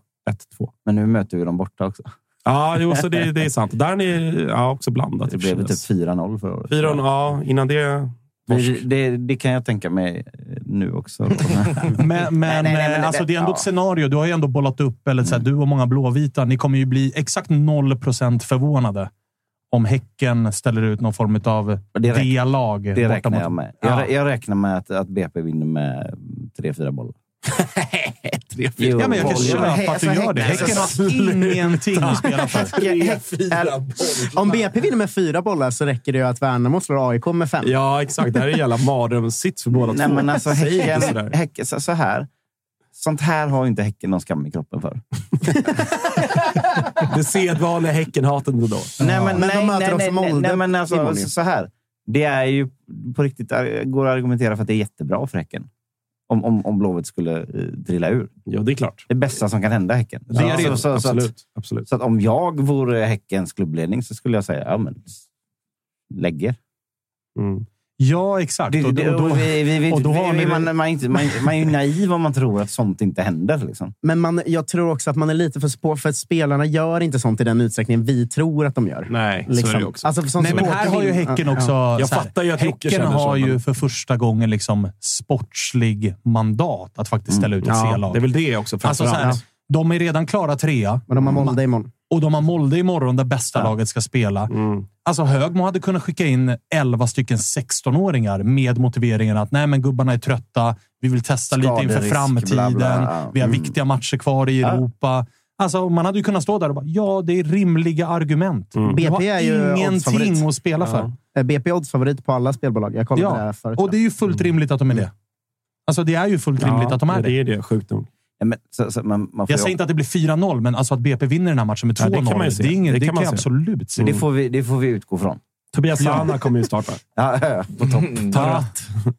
1-2. Men nu möter vi dem borta också. Ja, jo, så det, det är sant. Där är ni ja, också blandat. Det för blev typ 4-0 förra året. Fyra, ja, innan det... Men torsk. det, det kan jag tänka mig. nu också. [laughs] Men, men, nej, nej, men eh, det- alltså, det är ändå ja. ett scenario. Du har ju ändå bollat upp, eller så här, du och många blåvita. Ni kommer ju bli exakt 0 förvånade om Häcken ställer ut någon form av det D-lag. Det räknar jag med. Ja. Jag, jag räknar med att, att BP vinner med 3-4 bollar. [laughs] Tre, Jo, Ja, men jag kan bollar. köpa att du gör det. Häcken har [laughs] ingenting att spela för. Om BP vinner med fyra bollar så räcker det ju att Värnamo slår AIK med fem. Ja, exakt. Det här är en jävla mardrömssits för båda Nej, två. men alltså häcken, sådär. häcken, så, så här. Sånt här har ju inte Häcken någon skam i kroppen för. [laughs] Det sedvanliga Häckenhatet då. Nej, men, Men de nej, möter nej, också nej, Molde Nej, men alltså, så här. Det är ju på riktigt, går att argumentera för att det är jättebra för Häcken. Om, om, om Blåvitt skulle eh, drilla ur. Ja, det är klart. Det bästa som kan hända Häcken. Det är Ja, det. så, så, så, absolut. att, absolut. så att om jag vore Häckens klubbledning så skulle jag säga, ja men lägg er. Mm. Ja, exakt. Det, Och det, då- och då- vi, vi, vi, och då har vi, ni- man, man, är inte, man, man är ju naiv om man tror att sånt inte händer. Liksom. Men man, jag tror också att man är lite för spår, för att spelarna gör inte sånt i den utsträckningen vi tror att de gör. Nej, så är Liksom. det också. Alltså, Nej, men här har ju Häcken Ja, också... ja. Jag fattar ju att Häcken känner så, har ju för första gången liksom sportslig mandat att faktiskt ställa ut ett Ja, C-lag. det är väl det också. Alltså, så här, de är redan klara trea Men de har Molde imorgon. och de har Molde imorgon där bästa laget ska spela. Mm. Alltså Högmo hade kunnat skicka in 11 stycken 16-åringar med motiveringen att nej, men gubbarna är trötta. Vi vill testa lite inför framtiden. bla, bla. Vi har Mm. viktiga matcher kvar i Ja. Europa. Alltså, man hade ju kunnat stå där och bara, ja, det är rimliga argument. Mm. Du har BP är ju ingenting att spela för. Eh, BP är oddsfavorit på alla spelbolag. Jag kollade det här Ja, förut. och det är ju fullt rimligt att de är det. Alltså, det är ju fullt rimligt att de är ja, det. det är det. Sjukt nog. Ja, men, så, så, man, man får Jag ju- säger inte att det blir 4-0, men alltså att BP vinner den här matchen med Ja, 2-0. det kan man ju det, se. är ingen, Det det, kan kan man se. absolut se. det, får vi, det får vi utgå från. Tobias Sana kommer ju starta. [laughs] Ja, ja, på topp. Ja.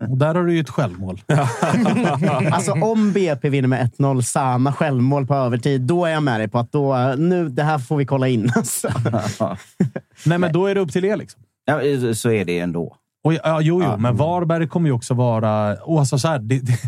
Och där har du ju ett självmål. [laughs] Alltså om BP vinner med 1-0, Sana självmål på övertid, då är jag med dig på att då, nu, det här får vi kolla in. Alltså. [laughs] Nej, men då är det upp till er. Liksom. Ja, så är det ändå. Och, ja, jo, jo, men Varberg kommer ju också vara... Och alltså, så här, det, det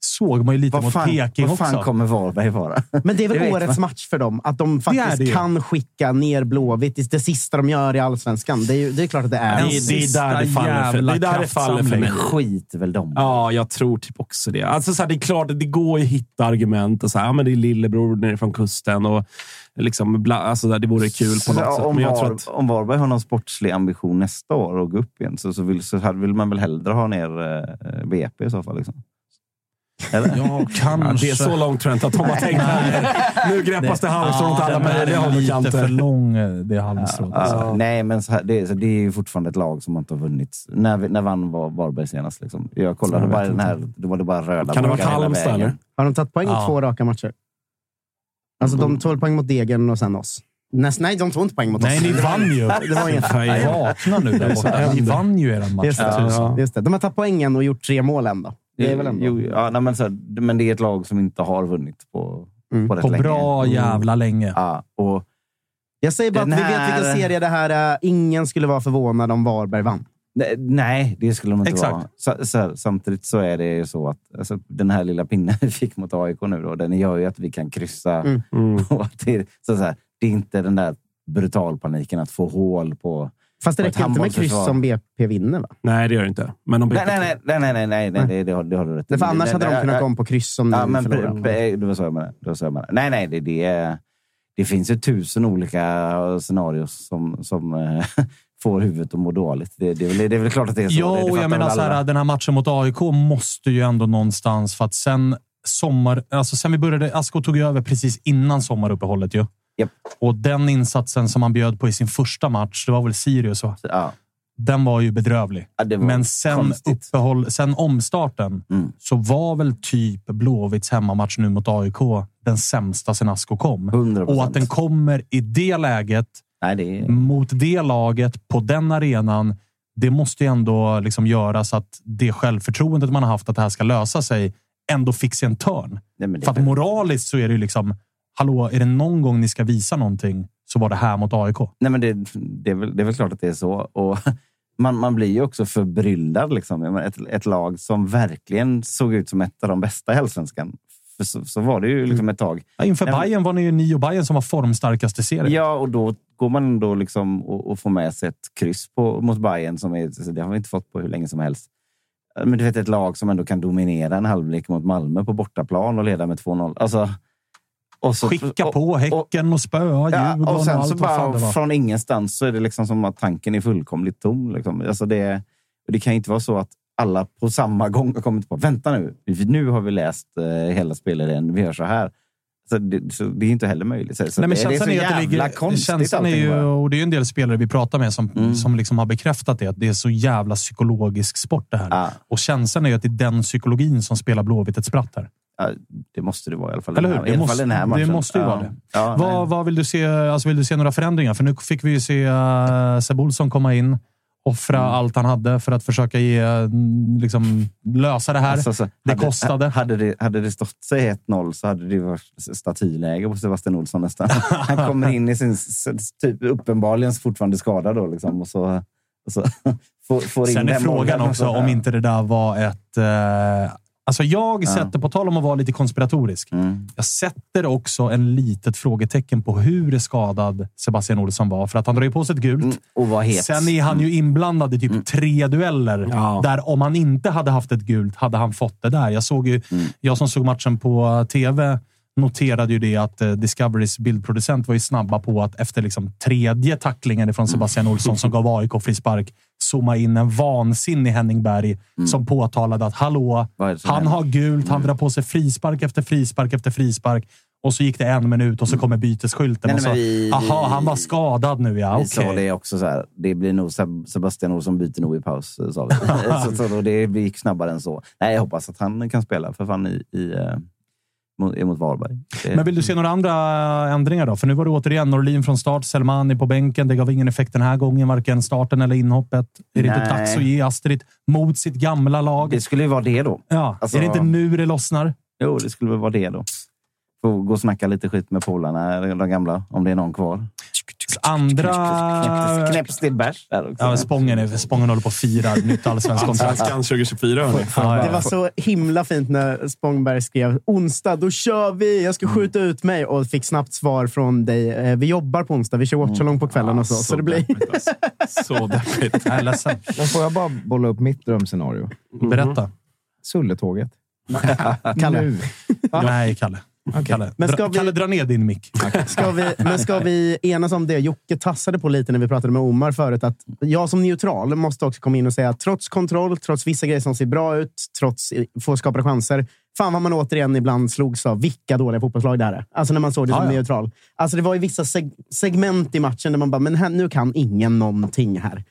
såg man ju lite Vad mot fan, Peking vad fan också. kommer Varberg vara? Men det är [laughs] Det väl vet årets man. match för dem? Att de faktiskt det ju. kan skicka ner Blåvitt. Det är det sista de gör i allsvenskan. Det är, ju, det är klart att det är. En Det det är där det faller för, det är där det faller för mig. Skit väl de. Ja, jag tror typ också det. Alltså, så här, det är klart att det går att hitta argument. Och så här, ja, men det är lillebror nere från kusten. Och liksom, bla, alltså, det vore kul på något Så sätt. om, Men jag tror Var, att, om Varberg har någon sportslig ambition nästa år och gå upp igen så, så, vill, så här vill man väl hellre ha ner eh, BP i så fall. Liksom. Eller? Ja, ja, kanske. det är så långt tror jag inte att de har tänkt. Nu greppas det halmstrån åt alla möjliga är håll och lite för kanter. lång, eh, det halmstrået. Ja, alltså. Nej, men så här, det, är- så det är ju fortfarande ett lag som inte har vunnit. När, vi- när vann var Varberg senast? Liksom? Jag kollade Jag bara den här. Då var det bara röda Kan det vara Halmstad, eller? Har de tagit poäng i Ja. två raka matcher? Alltså de tog poäng mot Degen och sen oss. Näst, nej, de tog inte poäng mot Nej, oss. ni vann ju. [laughs] Det var inget. Vakna nu där borta. Ni vann ju eran match. Just det, tusan. just det. De har tagit poängen och gjort tre mål ändå. Det är väl ändå... Jo, ja, nej, men, så här, men det är ett lag som inte har vunnit på, Mm. på rätt På länge. bra jävla länge. Ja, och Jag säger bara att vi vet här- vilken serie det här är. Ingen skulle vara förvånad om Varberg vann. Nej, Nej, det skulle de inte Exakt. vara. Så, så, här, samtidigt så är det ju så att alltså, den här lilla pinnen [laughs] vi fick mot AIK nu, då, den gör ju att vi kan kryssa. Mm. Mm. Och att det, så, så här, det är inte den där brutalpaniken att få hål på... Fast det räcker inte med kryss handbollsförsvar. om BP vinner, va? Nej, det gör det inte. Men de Nej, nej, nej, nej, nej, nej, nej, nej, det, det, har, det har du rätt i. För annars Det- hade de det- kunnat gå om på kryss om Ja, men det var så jag menade. Det var så jag menade. Nej, nej, det, det, är, det finns ju tusen olika scenarier som, som eh, [laughs] får huvudet att må dåligt. Det, det, är väl, det är väl klart att det är så. Ja, det, det jag menar så här, den här matchen mot AIK måste ju ändå någonstans, för att sen sommar... Alltså sen vi började... Asko tog ju över precis innan sommaruppehållet ju. Japp. Och den insatsen som han bjöd på i sin första match, det var väl Sirius, va? Ja, Den var ju bedrövlig. ja, var Men sen, uppehåll, sen omstarten Mm. så var väl typ Blåvitts hemmamatch nu mot AIK den sämsta sen Asko kom. 100%. Och att den kommer i det läget, Nej, det är... mot det laget, på den arenan. Det måste ju ändå liksom göra så att det självförtroendet man har haft att det här ska lösa sig ändå fick sig en törn. Nej, För att moraliskt så är det ju liksom, hallå, är det någon gång ni ska visa någonting så var det här mot AIK. Nej, men det, det, är väl, det är väl klart att det är så. Och [laughs] man, man blir ju också förbryllad. Liksom. Ett, ett lag som verkligen såg ut som ett av de bästa i Allsvenskan. För så, så var det ju liksom ett tag. Ja, inför Nej, Bayern var det ju ni och Bayern som var formstarkast i serien. Ja, och då går man ändå liksom och, och får med sig ett kryss på, mot Bayern som är, det har vi inte fått på hur länge som helst. Men du vet ett lag som ändå kan dominera en halvlek mot Malmö på bortaplan och leda med 2-0. Alltså, och så, Skicka och- på Häcken och spöa Ja, Djurgården och och, sen allt så bara från ingenstans så är det liksom som att tanken är fullkomligt tom. Liksom. Alltså det, det kan inte vara så att alla på samma gång har kommit på vänta nu, nu har vi läst eh, hela spelidén, vi gör så här. Så det, så det är inte heller möjligt. Så, Nej, men det, det är känslan så är, jävla ligger, konstigt känslan är ju, och det är ju en del spelare vi pratar med som, Mm. som liksom har bekräftat det, att det är så jävla psykologisk sport det här. Och känslan är ju att det är den psykologin som spelar Blåvitt ett spratt här. Ja, det måste det vara i alla fall. Eller hur? här- alla fall den här det måste ju ja. vara det. Ja, vad, vad vill, du se, alltså vill du se några förändringar? För nu fick vi ju se uh, Seb Olsson komma in, offra Mm. allt han hade för att försöka ge, mm, liksom, lösa det här. Alltså, så, det hade, kostade. Hade det, hade det stått sig 1-0 så hade det varit statyläge på Sebastian Olsson nästan. [laughs] Han kommer in i sin typ, uppenbarligen fortfarande skadad då, liksom, och så, och så [laughs] får, får Sen är frågan också så- om inte det där var ett... Eh, alltså jag Ja. sätter, på tal om att vara lite konspiratorisk, Mm. jag sätter också en litet frågetecken på hur skadad Sebastian Olsson var. För att han drar ju på sig ett gult. Mm, Och het. Sen är han ju inblandad i typ tre dueller. Ja. Där om han inte hade haft ett gult hade han fått det där. Jag, såg ju, jag som såg matchen på tv noterade ju det att eh, Discoverys bildproducent var ju snabba på att efter liksom tredje tacklingen från Sebastian Olsson som gav AIK frispark zooma in en vansinnig Henning Berg som påtalade att hallå, han händer? har gult, han drar på sig frispark efter frispark efter frispark. Och så gick det en minut och så kommer bytesskylten. Nej, och så, vi- aha, han var skadad nu ja. Vi Okej. sa det också så här. Det blir nog Seb- Sebastian Olsson byter nog i paus, sa vi. [laughs] så, så, då det gick snabbare än så. Nej, jag hoppas att han kan spela för fan i, i, eh, mot, mot Varberg. Det- Men vill du se några andra ändringar då? För nu var det återigen Norlin från start, Selmani på bänken. Det gav ingen effekt den här gången, varken starten eller inhoppet. Är det inte dags att ge Astrid mot sitt gamla lag? Det skulle ju vara det då. ja. alltså- Är det inte nu det lossnar? Jo, det skulle väl vara det då. Få gå och snacka lite skit med polarna, de gamla, om det är någon kvar. Andra... Knäpps- till bärs där också. Ja, Spången, är, Spången håller på att fira nytt allsvenskt kontrakt. Allsvenskan 2024, hörni. Det var så himla fint när Spångberg skrev onsdag, då kör vi! Jag ska skjuta ut mig och fick snabbt svar från dig. Eh, Vi jobbar på onsdag, vi kör watchalong på kvällen och så. Så det blir... deppigt, alltså. Så [laughs] deppigt. Jag är ledsen. Men får jag bara bolla upp mitt drömscenario? Berätta. Sulletåget. Kalle. Nu. Nej, Kalle. Kalle. Men ska dra, vi- Kalle, dra ner din mick. Ska vi, men ska vi enas om det? Jocke tassade på lite när vi pratade med Omar förut. Att jag som neutral måste också komma in och säga att trots kontroll, trots vissa grejer som ser bra ut, trots få skapade chanser. Fan vad man återigen ibland slogs av vilka dåliga fotbollslag det här är. Alltså när man såg det som Ja, ja. neutral. Alltså det var ju vissa seg segment i matchen där man bara, men här, nu kan ingen någonting här.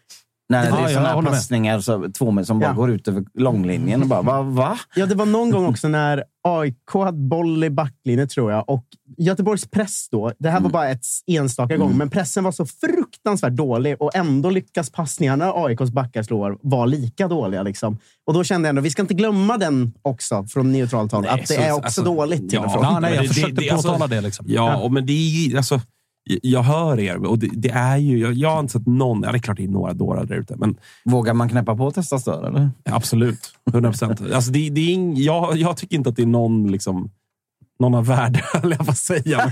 Nej, det Ja, är sådana här passningar så, två med, som bara Ja. går ut över långlinjen och bara, va? va? Ja, det var någon gång också när AIK hade boll i backlinjen, tror jag. Och Göteborgs press då, det här var bara ett enstaka gång, men pressen var så fruktansvärt dålig och ändå lyckas passningarna AIKs backar slår vara lika dåliga. Liksom. Och då kände jag ändå, vi ska inte glömma den också från neutralt håll. Att det så- är också alltså, dåligt till och ja. från. Ja, nej, jag det- försökte det- alltså- påtala det. Liksom. Ja, och men det är ju- alltså, jag hör er och det, det är ju, jag, jag har inte sett någon, ja, det är klart det är några dårar där ute, men Vågar man knäppa på och testa stör, eller? absolut. 100 procent. Alltså, det, det är ing, jag, jag tycker inte att det är någon, liksom, någon av värde, [laughs] höll jag på att säga. [laughs]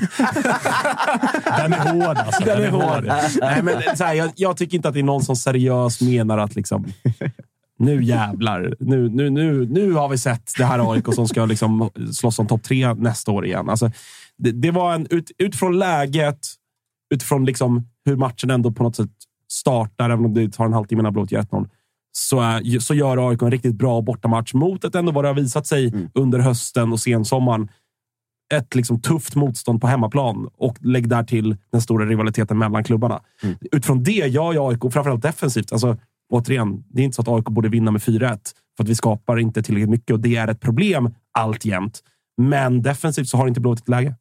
Den är hård alltså. Den är hård. Nej, men, så här, jag, jag tycker inte att det är någon som seriöst menar att liksom, nu jävlar. Nu, nu, nu, nu har vi sett det här AIK som ska liksom slåss om topp tre nästa år igen. Alltså, det, det var en, ut, utifrån läget, utifrån liksom hur matchen ändå på något sätt startar, även om det tar en halvtimme innan Blåvitt gör 1-0, så, är, så gör AIK en riktigt bra bortamatch mot ett ändå vad det har visat sig under hösten och sensommaren. Ett liksom tufft motstånd på hemmaplan och lägg där till den stora rivaliteten mellan klubbarna. Utifrån det gör ju AIK, framförallt defensivt, alltså, återigen, det är inte så att AIK borde vinna med 4-1 för att vi skapar inte tillräckligt mycket och det är ett problem alltjämt. Men defensivt så har inte Blåvitt ett läge.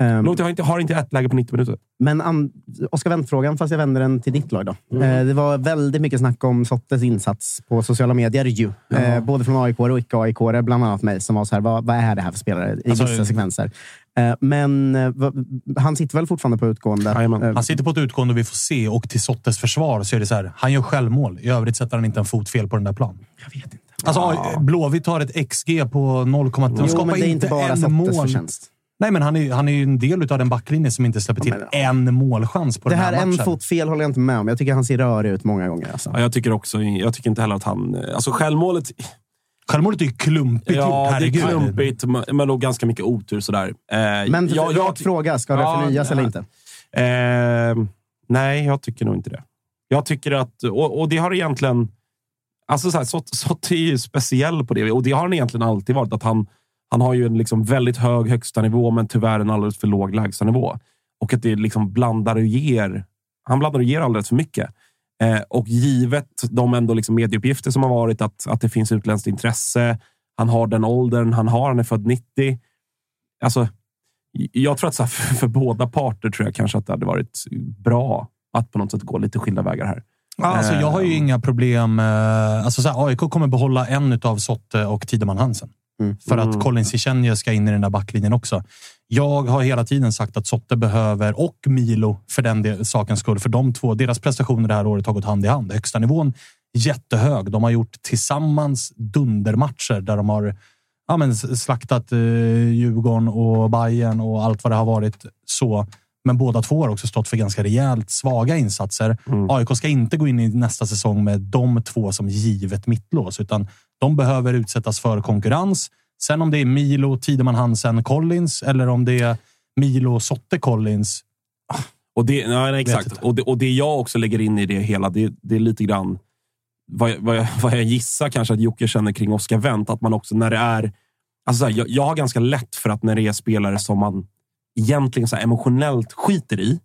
Ehm, Blåvitt har inte, har inte ett läge på 90 minuter. Men an- Oskar Wendt-frågan, fast jag vänder den till ditt lag. Då. Mm. Eh, det var väldigt mycket snack om Sottes insats på sociala medier. Ju. Eh, både från AIK och icke aik bland annat mig, som var så här, vad, vad är det här för spelare i Alltså, vissa sekvenser? Eh, men va- han sitter väl fortfarande på utgående? Jajamän. Han sitter på ett utgående och vi får se. Och till Sottes försvar så är det så här. Han gör självmål. I övrigt sätter han inte en fot fel på den där planen. jag vet inte. Alltså, Blåvitt har ett XG på 0, de skapar men det är inte bara en Sottes mål. förtjänst. Nej, men han är, han är ju en del av den backlinje som inte släpper till en målchans på Det den här här en matchen. fot fel håller jag inte med om. Jag tycker han ser rörig ut många gånger. Alltså. Ja, jag tycker också, jag tycker inte heller att han... Alltså självmålet... Självmålet är ju klumpigt gjort. Ja, det är klumpigt, men och ganska mycket otur sådär. Eh, Men jag- jag- fråga, ska det Ja, förnyas ja. eller inte? Eh, nej, jag tycker nog inte det. Jag tycker att, och, och det har egentligen... Alltså så här, Sotte är ju speciell på det och det har han egentligen alltid varit. Att han, han har ju en liksom väldigt hög högsta nivå men tyvärr en alldeles för låg lägsta nivå. Och att det liksom blandar och ger. Han blandar och ger alldeles för mycket. Eh, och givet de ändå liksom medieuppgifter som har varit, att, att det finns utländskt intresse. Han har den åldern han har. Han är född 90. Alltså, jag tror att här, för, för båda parter tror jag kanske att det hade varit bra att på något sätt gå lite skilda vägar här. Ja, alltså, jag har ju Eh, inga problem. eh, Alltså, så här, AIK kommer behålla en av Sotte och Tideman Hansen. För Mm. att Colin Cichenje ska in i den där backlinjen också. Jag har hela tiden sagt att Sotte behöver, och Milo för den del, sakens skull, för de två, deras prestationer det här året har gått hand i hand. Högsta nivån jättehög. De har gjort tillsammans dundermatcher där de har ja, men slaktat eh, Djurgården och Bayern och allt vad det har varit. så. Men båda två har också stått för ganska rejält svaga insatser. AIK ska inte gå in i nästa säsong med de två som givet mittlås, utan de behöver utsättas för konkurrens. Sen om det är Milo, Tideman Hansen, Collins eller om det är Milo, Sotte, Collins. Och det, nej, Vet exakt. Och det, och det jag också lägger in i det hela, det, det är lite grann vad jag, vad, jag, vad jag gissar kanske att Jocke känner kring Oscar Wendt. Att man också när det är... Alltså så här, jag, jag har ganska lätt för att när det är spelare som man egentligen så emotionellt skiter i,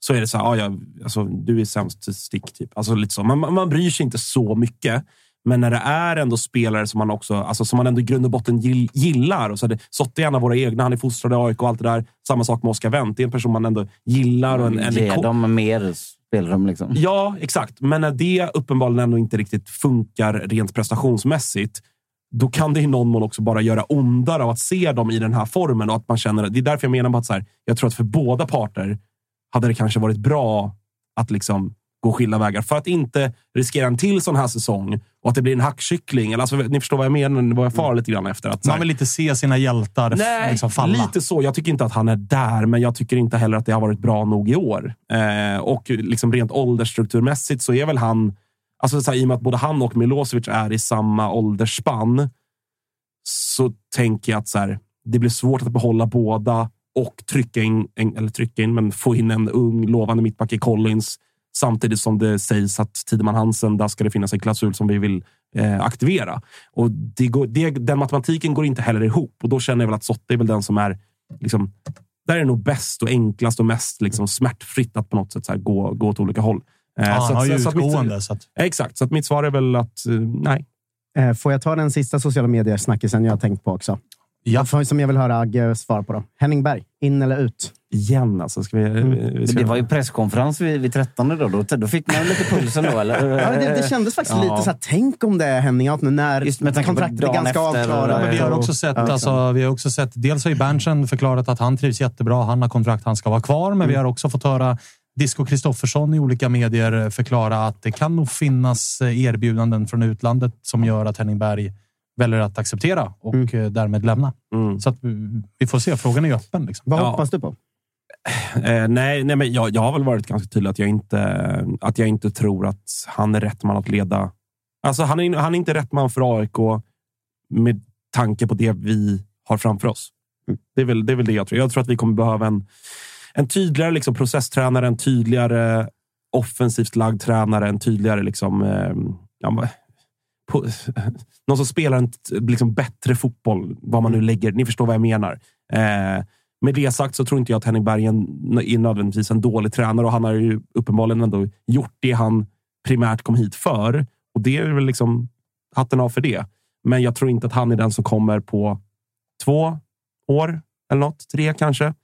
så är det så här, ah, ja, alltså, du är sämst stick. Typ. Alltså, lite så. Man, man, bryr sig inte så mycket. Men när det är ändå spelare som man också, alltså som man ändå i grund och botten gill, gillar. Och så det, Sotte är en av våra egna, han är fostrad i AIK och allt det där. Samma sak med Oscar Wendt. Det är en person man ändå gillar. Och en, en Ge dem mer spelrum. Liksom. Ja, exakt. Men när det uppenbarligen ändå inte riktigt funkar rent prestationsmässigt, då kan det i någon mån också bara göra ondare av att se dem i den här formen. Och att man känner, det är därför jag menar på att så här, jag tror att för båda parter hade det kanske varit bra att liksom gå skilda vägar. För att inte riskera en till sån här säsong och att det blir en hackkyckling. Eller alltså, ni förstår vad jag menar, vad jag far lite grann efter. Att, Man vill inte se sina hjältar Nej, liksom falla. lite så. Jag tycker inte att han är där, men jag tycker inte heller att det har varit bra nog i år. Eh, och liksom rent åldersstrukturmässigt så är väl han... Alltså så här, I och med att både han och Milosevic är i samma åldersspann så tänker jag att så här, det blir svårt att behålla båda och trycka in, en, eller trycka in, men få in en ung lovande mittback i Collins samtidigt som det sägs att Tideman Hansen, där ska det finnas en klausul som vi vill eh, aktivera. Och det går, det, den matematiken går inte heller ihop och då känner jag väl att Sotte är väl den som är liksom, där är det nog bäst och enklast och mest liksom, smärtfritt att på något sätt så här, gå, gå åt olika håll. Eh, Ja, han har ju att utgående. Så att, Exakt, så att mitt svar är väl att eh, nej. Eh, Får jag ta den sista sociala medier-snackisen jag har tänkt på också? Ja. Som jag vill höra Agge svar på. Då. Henning Berg, in eller ut? Igen alltså. Ska vi, Mm. ska, Det var ju presskonferens vid, vid 13 då. då. Då fick man lite pulsen då, eller? Ja, det, det kändes faktiskt Ja. lite så här, tänk om det är Henning Out nu när Just med kontraktet är ganska avklarat. Men vi har också sett, Ja, alltså, vi har också sett dels har ju Berntsen förklarat att han trivs jättebra. Han har kontrakt, han ska vara kvar. Men Mm. vi har också fått höra Disco Kristoffersson i olika medier förklara att det kan nog finnas eh, erbjudanden från utlandet som gör att Henning Berg väljer att acceptera och Mm. eh, därmed lämna. Mm. Så att vi- vi får se. Frågan är ju öppen. Liksom. Vad Ja. hoppas du på? Eh, nej, nej men jag, jag har väl varit ganska tydlig att jag, inte, att jag inte tror att han är rätt man att leda. Alltså han, är, han är inte rätt man för AIK med tanke på det vi har framför oss. Det, är väl, det är väl det jag tror. Jag tror att vi kommer behöva en, en tydligare liksom, processtränare, en tydligare offensivt lagd tränare, en tydligare liksom, eh, ja, på, [laughs] någon som spelar en liksom, bättre fotboll, vad man nu lägger. Ni förstår vad jag menar. Eh, med det sagt så tror inte jag att Henning Berg är en- är nödvändigtvis en dålig tränare och han har ju uppenbarligen ändå gjort det han primärt kom hit för. Och det är väl liksom hatten av för det. Men jag tror inte att han är den som kommer på två år eller något, tre kanske,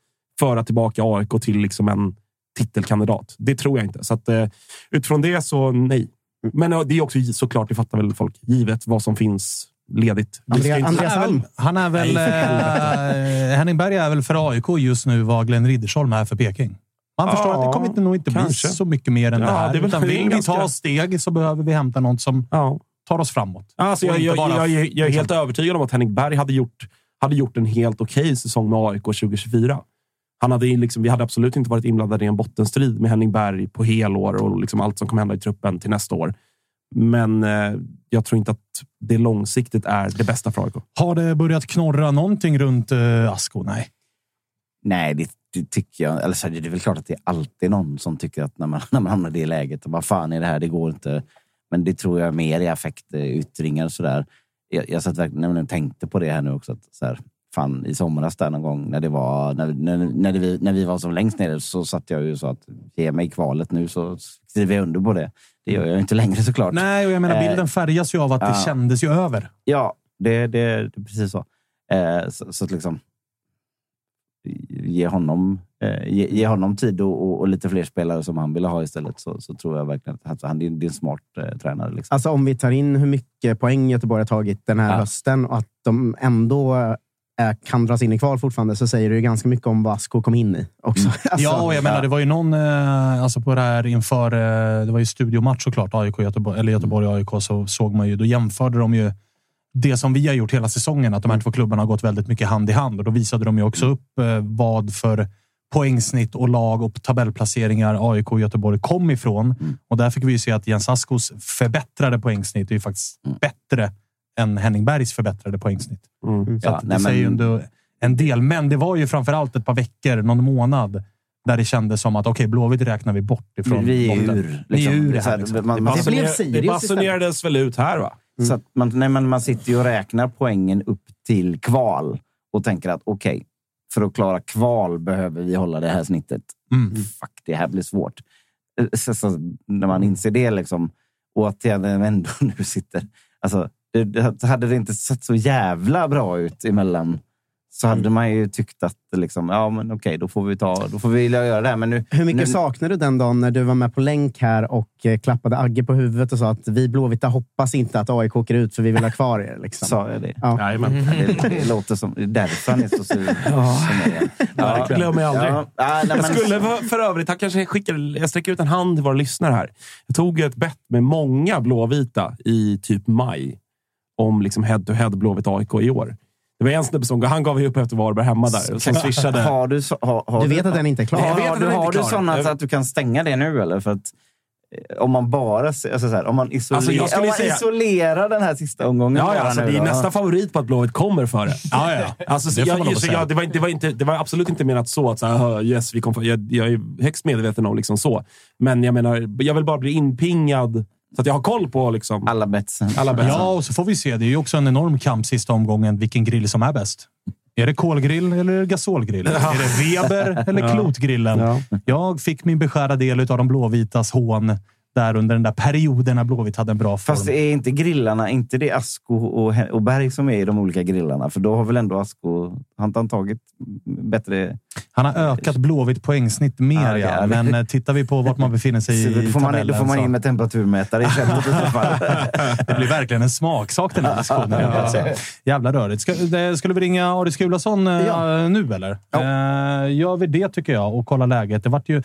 föra tillbaka AIK till liksom en titelkandidat. Det tror jag inte. Så att, eh, utifrån det så nej. Men eh, det är också såklart, det fattar väl folk, givet vad som finns ledigt. Andreas Han är väl, Alm. han är väl eh, Henning Berg är väl för AIK just nu vad Glenn Riddersholm är för Peking. Man Ja, förstår att det kommer inte, nog inte kanske. bli så mycket mer än Ja, det här. det är väl- utan vill vi ganska- ta steg så behöver vi hämta något som Ja. tar oss framåt. Alltså, jag, jag, bara- jag, jag, jag är liksom- helt övertygad om att Henning Berg hade gjort, hade gjort en helt okej säsong med AIK 2024. Han hade liksom, vi hade absolut inte varit inblandade i en bottenstrid med Henning Berg på helår och liksom allt som kommer hända i truppen till nästa år. Men eh, jag tror inte att det långsiktigt är det bästa för AIK. Har det börjat knorra någonting runt uh, Asko? Nej. Nej, det, det tycker jag. Eller så är det väl klart att det är alltid någon som tycker att när man, [laughs] när man hamnar i det läget, vad fan är det här? Det går inte. Men det tror jag mer i affektyttringar och sådär. Jag, jag satt verkligen jag tänkte på det här nu också. Att, så här, fan, I somras där någon gång när, det var, när, när, när, vi, när vi var som längst nere så satt jag ju så att ge mig kvalet nu så skriver jag under på det. Det gör jag inte längre såklart. Nej, och jag menar bilden färgas ju av att det ja. kändes ju över. Ja, det, det, det är precis så. Eh, så, så att liksom ge honom, eh, ge, ge, honom tid och, och, och, lite fler spelare som han ville ha istället så, så tror jag verkligen att alltså, han är, det är en smart eh, tränare. Liksom. Alltså om vi tar in hur mycket poäng Göteborg har tagit den här ja. hösten och att de ändå eh, kan dras in i kval fortfarande så säger det ju ganska mycket om vad Asko kom in i också. Mm. [laughs] alltså, ja, och jag menar, det var ju någon eh, alltså på det här inför... Eh, det var ju studiomatch såklart, AIK Göteborg, eller Göteborg-AIK, så såg man ju. Då jämförde de ju det som vi har gjort hela säsongen, att de här mm. två klubbarna har gått väldigt mycket hand i hand. Och då visade de ju också Mm. upp eh, vad för poängsnitt och lag och tabellplaceringar AIK och Göteborg kom ifrån. Mm. Och där fick vi ju se att Jens Askos förbättrade poängsnitt är ju faktiskt Mm. bättre än Henning Bergs förbättrade poängsnitt. Mm. Så Ja, att det nej, säger ju men- ändå en del. Men det var ju framför allt ett par veckor, någon månad, där det kändes som att okej, Blåvitt räknar vi bort ifrån vi är botten. ur. Vi är ur det Så här. Liksom. man, man, Det blev Basuner- Sirius det istället. basunerades väl ut här, va? så att man, nej, men man sitter ju och räknar poängen upp till kval och tänker att okej, för att klara kval behöver vi hålla det här snittet. Mm. Fuck, det här blir svårt. Eh, Så, så, när man inser det liksom, och att jag ändå [laughs] nu sitter... Alltså, det, det, hade det inte sett så jävla bra ut emellan så hade man ju tyckt att liksom, ja, men okej, då får vi ta, då får vi göra det här. Men nu, Hur mycket nu, saknar du den dagen när du var med på länk här och eh, klappade Agge på huvudet och sa att vi blåvita hoppas inte att AIK åker ut för vi vill ha kvar er? Liksom. Sa jag det? Ja. Jajamän. Det, det låter som... Därför han är så sur. [laughs] är. Ja, det glömmer jag aldrig. Ja, ja, nej, Jag men- skulle för, för övrigt, han kanske skickar, jag sträcker ut en hand till våra lyssnare här. Jag tog ett bett med många blåvita i typ maj om liksom head-to-head Blåvitt AIK i år. Det var en snubbe som han gav upp efter Varberg hemma där och som swishade. Har du, så, har, har Du vet att den inte är klar? Jag Har, vet har, att du, har inte du klar. sådana så att du kan stänga det nu eller? För att eh, om man bara alltså så här, om man, isoler, Alltså, om man säga- isolerar den här sista omgången. Ja, ja alltså, det är då. nästa favorit på att Blåvitt kommer före. Ja, ja. Alltså, så Det jag, så jag, var, inte- det, var inte, det var absolut inte menat så att så här, yes, vi kom, för- jag, jag är högst medveten om liksom så. Men jag menar, jag vill bara bli inpingad så att jag har koll på liksom, Alla betsen. alla bästa. Ja, och så får vi se. Det är ju också en enorm kamp sista omgången, vilken grill som är bäst. Är det kolgrill eller gasolgrill? Är det Weber eller klotgrillen? Jag fick min beskärda del av de blåvitas hån där under den där perioden när Blåvitt hade en bra form. Fast är inte grillarna, inte det Asko och, och Berg som är i de olika grillarna? För då har väl ändå Asko, har inte han tagit bättre... Han har ökat Blåvitt poängsnitt mer, Ah, ja. Men eh, tittar vi på vart man befinner sig Så i då, får man, då tabellen får man så- in med temperaturmätare i så. [laughs] Det blir verkligen en smaksak den här diskussionen. säga. Jävla rörigt. Ska, det- skulle vi ringa Aris Skulason eh, Ja. nu, eller? Eh, gör vi det, tycker jag, och kolla läget. Det vart ju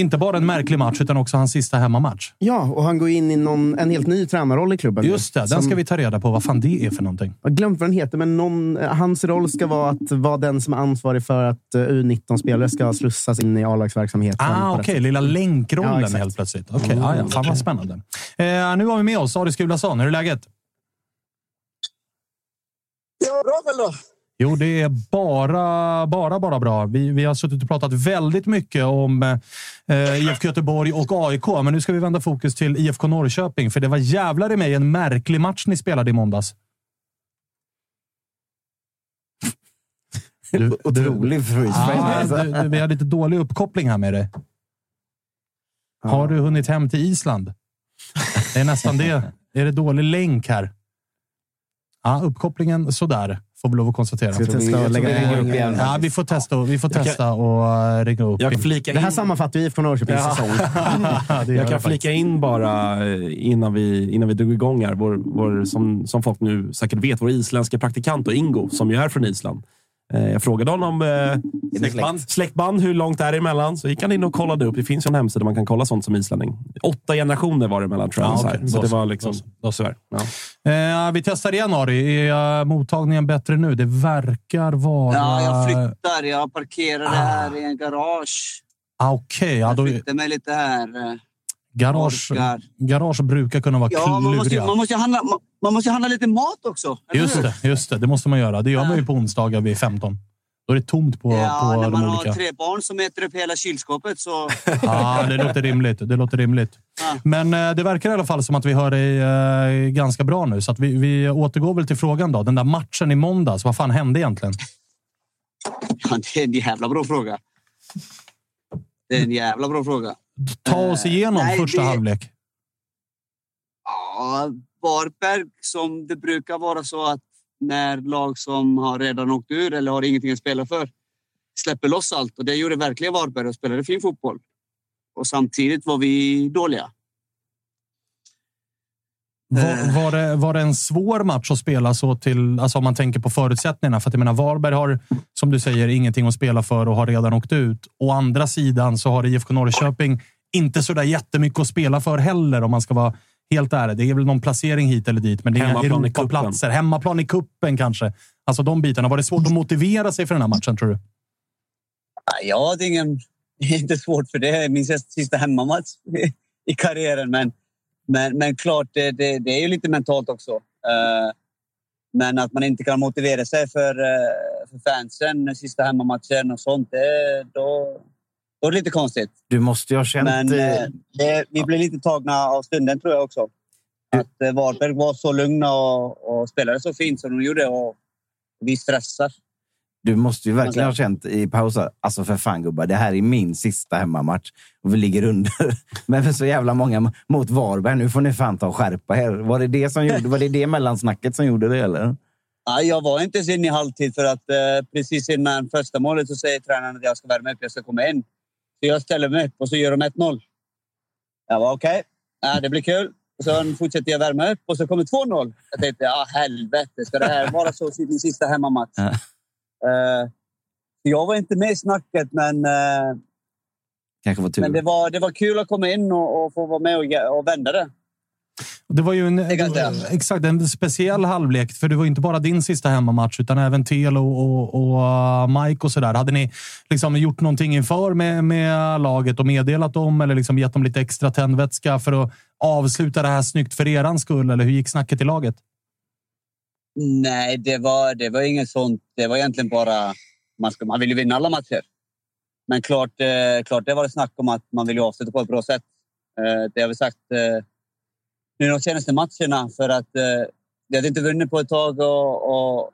inte bara en märklig match, utan också hans sista hemmamatch. Ja, och han går in i någon, en helt ny tränarroll i klubben. Just det, den Som- ska vi ta reda på vad fan det är för någonting. Jag har glömt vad den heter, men någon, hans roll ska vara att vara den som är ansvarig för att eh, U19-spelare ska slussas in i A-lagsverksamheten. Ah, okej. rätt Lilla Ja, länkrollen exakt. helt plötsligt. Okej, ah, ja. Fan vad spännande. Eh, nu har vi med oss Aris Skulason. Hur är läget? Ja, bra väl då. Jo, det är bara, bara, bara bra. Vi, vi har suttit och pratat väldigt mycket om eh, IFK Göteborg och AIK, men nu ska vi vända fokus till IFK Norrköping, för det var jävlar i mig en märklig match ni spelade i måndags. Du, [laughs] Otrolig freeze ah, alltså. vi har lite dålig uppkoppling här med dig. Har du hunnit hem till Island? Det är nästan det. Är det dålig länk här? Ja, uppkopplingen sådär, får vi lov att konstatera. Ska vi testa att lägga vi ringer upp igen. Ja, vi får testa, vi får testa och uh, ringa upp. Jag kan flika Det här in, sammanfattar IFK Norrköpings Ja. säsong. [laughs] Jag kan faktiskt. flika in bara eh, innan vi, innan vi drog igång här. Vår, vår, som, som folk nu säkert vet, vår isländska praktikant och Ingo, som ju är från Island. Eh, Jag frågade honom eh, Släktband? släktband, hur långt är det emellan? Så gick han in och kollade upp. Det finns ju en hemsida där man kan kolla sånt som islänning. Åtta generationer var det emellan tror jag. Ja, så här. okej. så det var liksom... Då så. Då så. Tyvärr. Ja. Eh, vi testar igen, Ari. Är mottagningen bättre nu? Det verkar vara... Ja, jag flyttar. Jag parkerade här i en garage. Ah, Okej, ja, Jag då... flyttar mig lite här. Garage, Orkar. garage brukar kunna vara Ja, man måste, kluriga. man, måste handla, man, man måste handla lite mat också. Just det, just det. Det måste man göra. Det gör man ju på onsdagar vid 15. Då är det tomt på, Ja, på när man olika... har tre barn som äter upp hela kylskåpet så... Ja, det låter rimligt. Det låter rimligt. Men eh, det verkar i alla fall som att vi hör dig eh, ganska bra nu. Så att vi, vi återgår väl till frågan då. Den där matchen i måndags. Vad fan hände egentligen? Ja, det är en jävla bra fråga. Det är en jävla bra fråga. Ta oss igenom nej, första det- halvlek. Ja, Varberg, som det brukar vara så att när lag som har redan åkt ur eller har ingenting att spela för släpper loss allt. Och det gjorde verkligen Varberg och spelade fin fotboll. Och samtidigt var vi dåliga. Var, var, det, var det en svår match att spela så till, alltså om man tänker på förutsättningarna? För att jag menar, Varberg har, som du säger, ingenting att spela för och har redan åkt ut. Å andra sidan så har IFK Norrköping inte så där jättemycket att spela för heller, om man ska vara helt ärlig. Det är väl någon placering hit eller dit, men det är inga Hemmaplan i kuppen. Europaplatser. Hemmaplan i kuppen kanske. Alltså de bitarna. Var det svårt att motivera sig för den här matchen, tror du? Nej, Jag hade ingen, [laughs] inte svårt för det. Det är min sista- sista hemmamatch i karriären. Men, men, men klart, det, det, det är ju lite mentalt också. Eh, Men att man inte kan motivera sig för, eh, för fansen sista hemmamatchen och sånt, det, då, då är det lite konstigt. Du måste ju ha känt... Men eh, det, vi blev lite tagna av stunden tror jag också. Att eh, Varberg var så lugna och, och spelade så fint som de gjorde. Och vi stressar. Du måste ju verkligen ha känt i pauser, alltså för fan gubbar, det här är min sista hemmamatch och vi ligger under. [laughs] Men för så jävla många mot Varberg, nu får ni fan ta och skärpa er. Var det det, som gjorde, var det, det mellansnacket som gjorde det eller? [laughs] Ja, jag var inte inne i halvtid för att eh, precis innan första målet så säger tränaren att jag ska värma upp, jag ska komma in. Så jag ställer mig upp och så gör de 1-0. Jag var okej, ja, det blir kul. Och sen fortsätter jag värma upp och så kommer 2-0. Jag tänkte, ja helvete, ska det här vara så min sista hemmamatch? [laughs] Eh, jag var inte med i snacket, men, eh, Kanske var tur. men det, var, det var kul att komma in och, och få vara med och, och vända det. Det var ju en, exakt, en speciell halvlek, för det var inte bara din sista hemmamatch, utan även Telo och, och uh, Mike och sådär. Hade ni liksom gjort någonting inför med, med laget och meddelat dem eller liksom gett dem lite extra tändvätska för att avsluta det här snyggt för eran skull? Eller hur gick snacket i laget? Nej, det var, det var inget sånt. Det var egentligen bara... Man, ska, man vill ju vinna alla matcher. Men klart, eh, klart det var det snack om att man vill ju avsluta på ett bra sätt. Eh, det har vi sagt eh, nu de senaste matcherna. För att eh, vi hade inte vunnit på ett tag och, och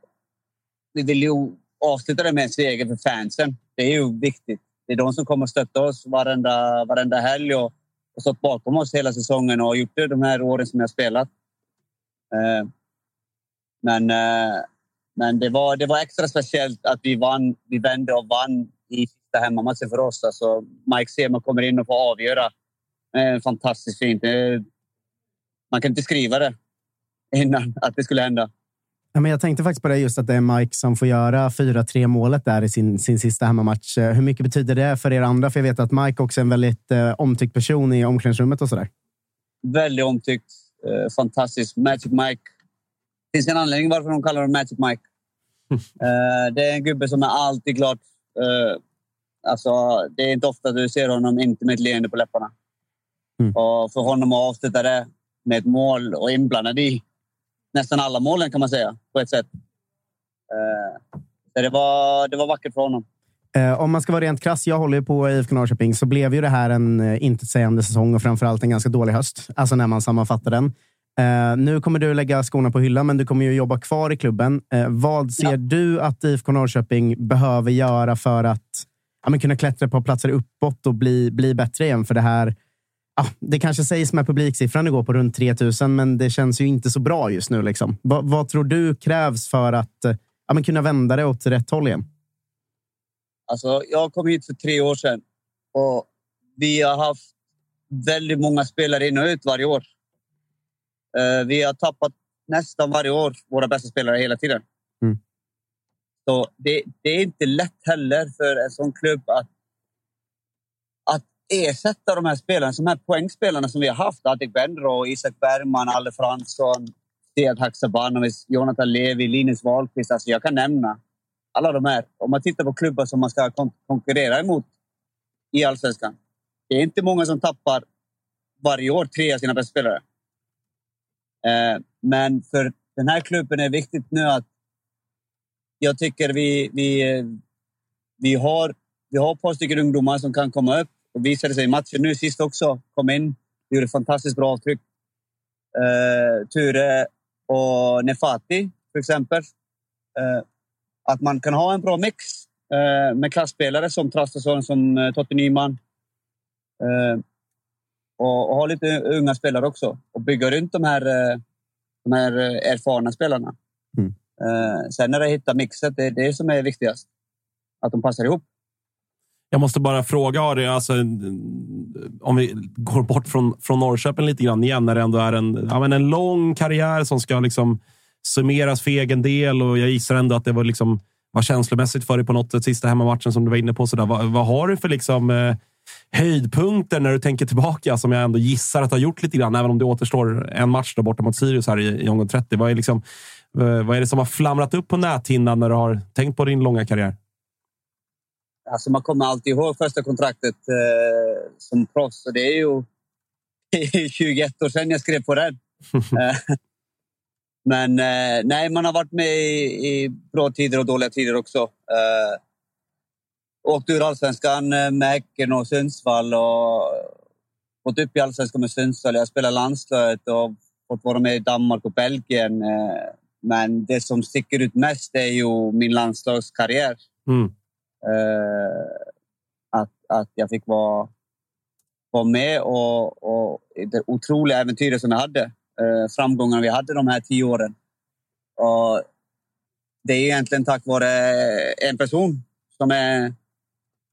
vi vill ju avsluta det med en seger för fansen. Det är ju viktigt. Det är de som kommer att stötta oss varenda, varenda helg och, och stått bakom oss hela säsongen och gjort det de här åren som jag har spelat. Eh, men, eh, men det, var, det var extra speciellt att vi vann. Vi vände och vann i sista hemmamatchen för oss. Alltså, Mike Sema kommer in och får avgöra. Fantastiskt fint. Man kan inte skriva det innan att det skulle hända. Ja, men jag tänkte faktiskt på det just att det är Mike som får göra 4-3 målet där i sin, sin sista hemmamatch. Eh, Hur mycket betyder det för er andra? För jag vet att Mike också är en väldigt eh, omtyckt person i omklädningsrummet och sådär. Väldigt omtyckt. Eh, fantastisk. Magic Mike. Det finns en anledning varför de kallar honom Magic Mike. [laughs] Eh, det är en gubbe som är alltid glad. Eh, alltså, det är inte ofta du ser honom inte med ett leende på läpparna. Mm. Och för honom att avsluta det med ett mål och inblandad i nästan alla målen kan man säga på ett sätt. Så det, var, det var vackert för honom. Om man ska vara rent krass, jag håller ju på IFK Norrköping, så blev ju det här en intetsägande säsong och framförallt en ganska dålig höst. Alltså när man sammanfattar den. Eh, nu kommer du lägga skorna på hyllan, men du kommer ju jobba kvar i klubben. Eh, vad ser Ja. du att IFK Norrköping behöver göra för att ja, men kunna klättra på platser uppåt och bli, bli bättre igen? För det här, ja, det kanske sägs med publiksiffran igår på runt 3000, men det känns ju inte så bra just nu. Liksom. Vad, vad tror du krävs för att ja, men kunna vända det åt rätt håll igen? Alltså, jag kom hit för tre år sedan och vi har haft väldigt många spelare in och ut varje år. Eh, vi har tappat nästan varje år våra bästa spelare hela tiden. Mm. Så det, det är inte lätt heller för en sån klubb att, att ersätta de här spelarna, de här poängspelarna som vi har haft. Adik Benro, Isak Bergman, Alle Fransson, Sead Haksabanovic, Jonathan Levi, Linus Wahlqvist. Alltså jag kan nämna alla de här. Om man tittar på klubbar som man ska kon- konkurrera emot i allsvenskan. Det är inte många som tappar varje år tre av sina bästa spelare. Eh, men för den här klubben är det viktigt nu att jag tycker vi, vi, vi, har, vi har ett par stycken ungdomar som kan komma upp och visade sig i matchen nu sist också. Kom in, gjorde fantastiskt bra avtryck. Uh, Ture och Nefati, för exempel. Uh, att man kan ha en bra mix uh, med klassspelare som Traustason, som uh, Totte Nyman. Och, och ha lite unga spelare också och bygga runt de här, eh, de här eh, erfarna spelarna. Mm. Eh, sen när det hittar mixet, det är det som är viktigast. Att de passar ihop. Jag måste bara fråga Ari, alltså, om vi går bort från, från Norrköping lite grann igen, när det ändå är en, ja, men en lång karriär som ska liksom summeras för egen del och jag gissar ändå att det var, liksom, var känslomässigt för dig på något sätt, sista hemmamatchen som du var inne på. Så där. Vad, vad har du för liksom, eh, höjdpunkter när du tänker tillbaka, som jag ändå gissar att du har gjort lite grann, även om det återstår en match där borta mot Sirius här i, i omgång 30. Vad är, liksom, eh, vad är det som har flamrat upp på näthinnan när du har tänkt på din långa karriär? Alltså man kommer alltid ihåg första kontraktet eh, som proffs. Och det är ju [laughs] 21 år sedan jag skrev på den. [laughs] Eh, Men eh, nej, man har varit med i, i bra tider och dåliga tider också. Eh, åkt ur allsvenskan eh, med Häcken och Sundsvall och gått upp i allsvenskan med Sundsvall. Jag spelar landslaget och fått vara med i Danmark och Belgien. Eh, men det som sticker ut mest är ju min landslagskarriär. Mm. Eh, att, att jag fick vara, vara med och, och det otroliga äventyret som jag hade. Framgångarna vi hade de här tio åren. Och det är egentligen tack vare en person som är,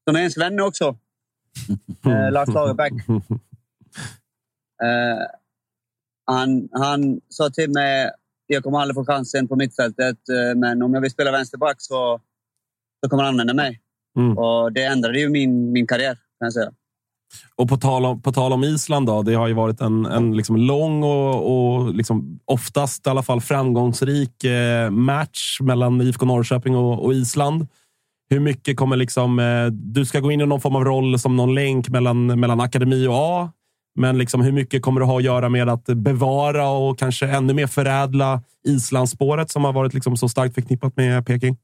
som är en svenne också. [laughs] Eh, Lars Lagerbäck. [laughs] Eh, han, han sa till mig jag kommer aldrig få chansen på mittfältet, eh, men om jag vill spela vänsterback så, så kommer han använda mig. Mm. Och det ändrade ju min, min karriär, kan jag säga. Och på tal om, på tal om Island, då, det har ju varit en, en liksom lång och, och liksom oftast i alla fall framgångsrik eh, match mellan IFK Norrköping och, och Island. Hur mycket kommer liksom... Eh, du ska gå in i någon form av roll som någon länk mellan, mellan akademi och A. Men liksom, hur mycket kommer det ha att göra med att bevara och kanske ännu mer förädla Islandsspåret som har varit liksom så starkt förknippat med Peking?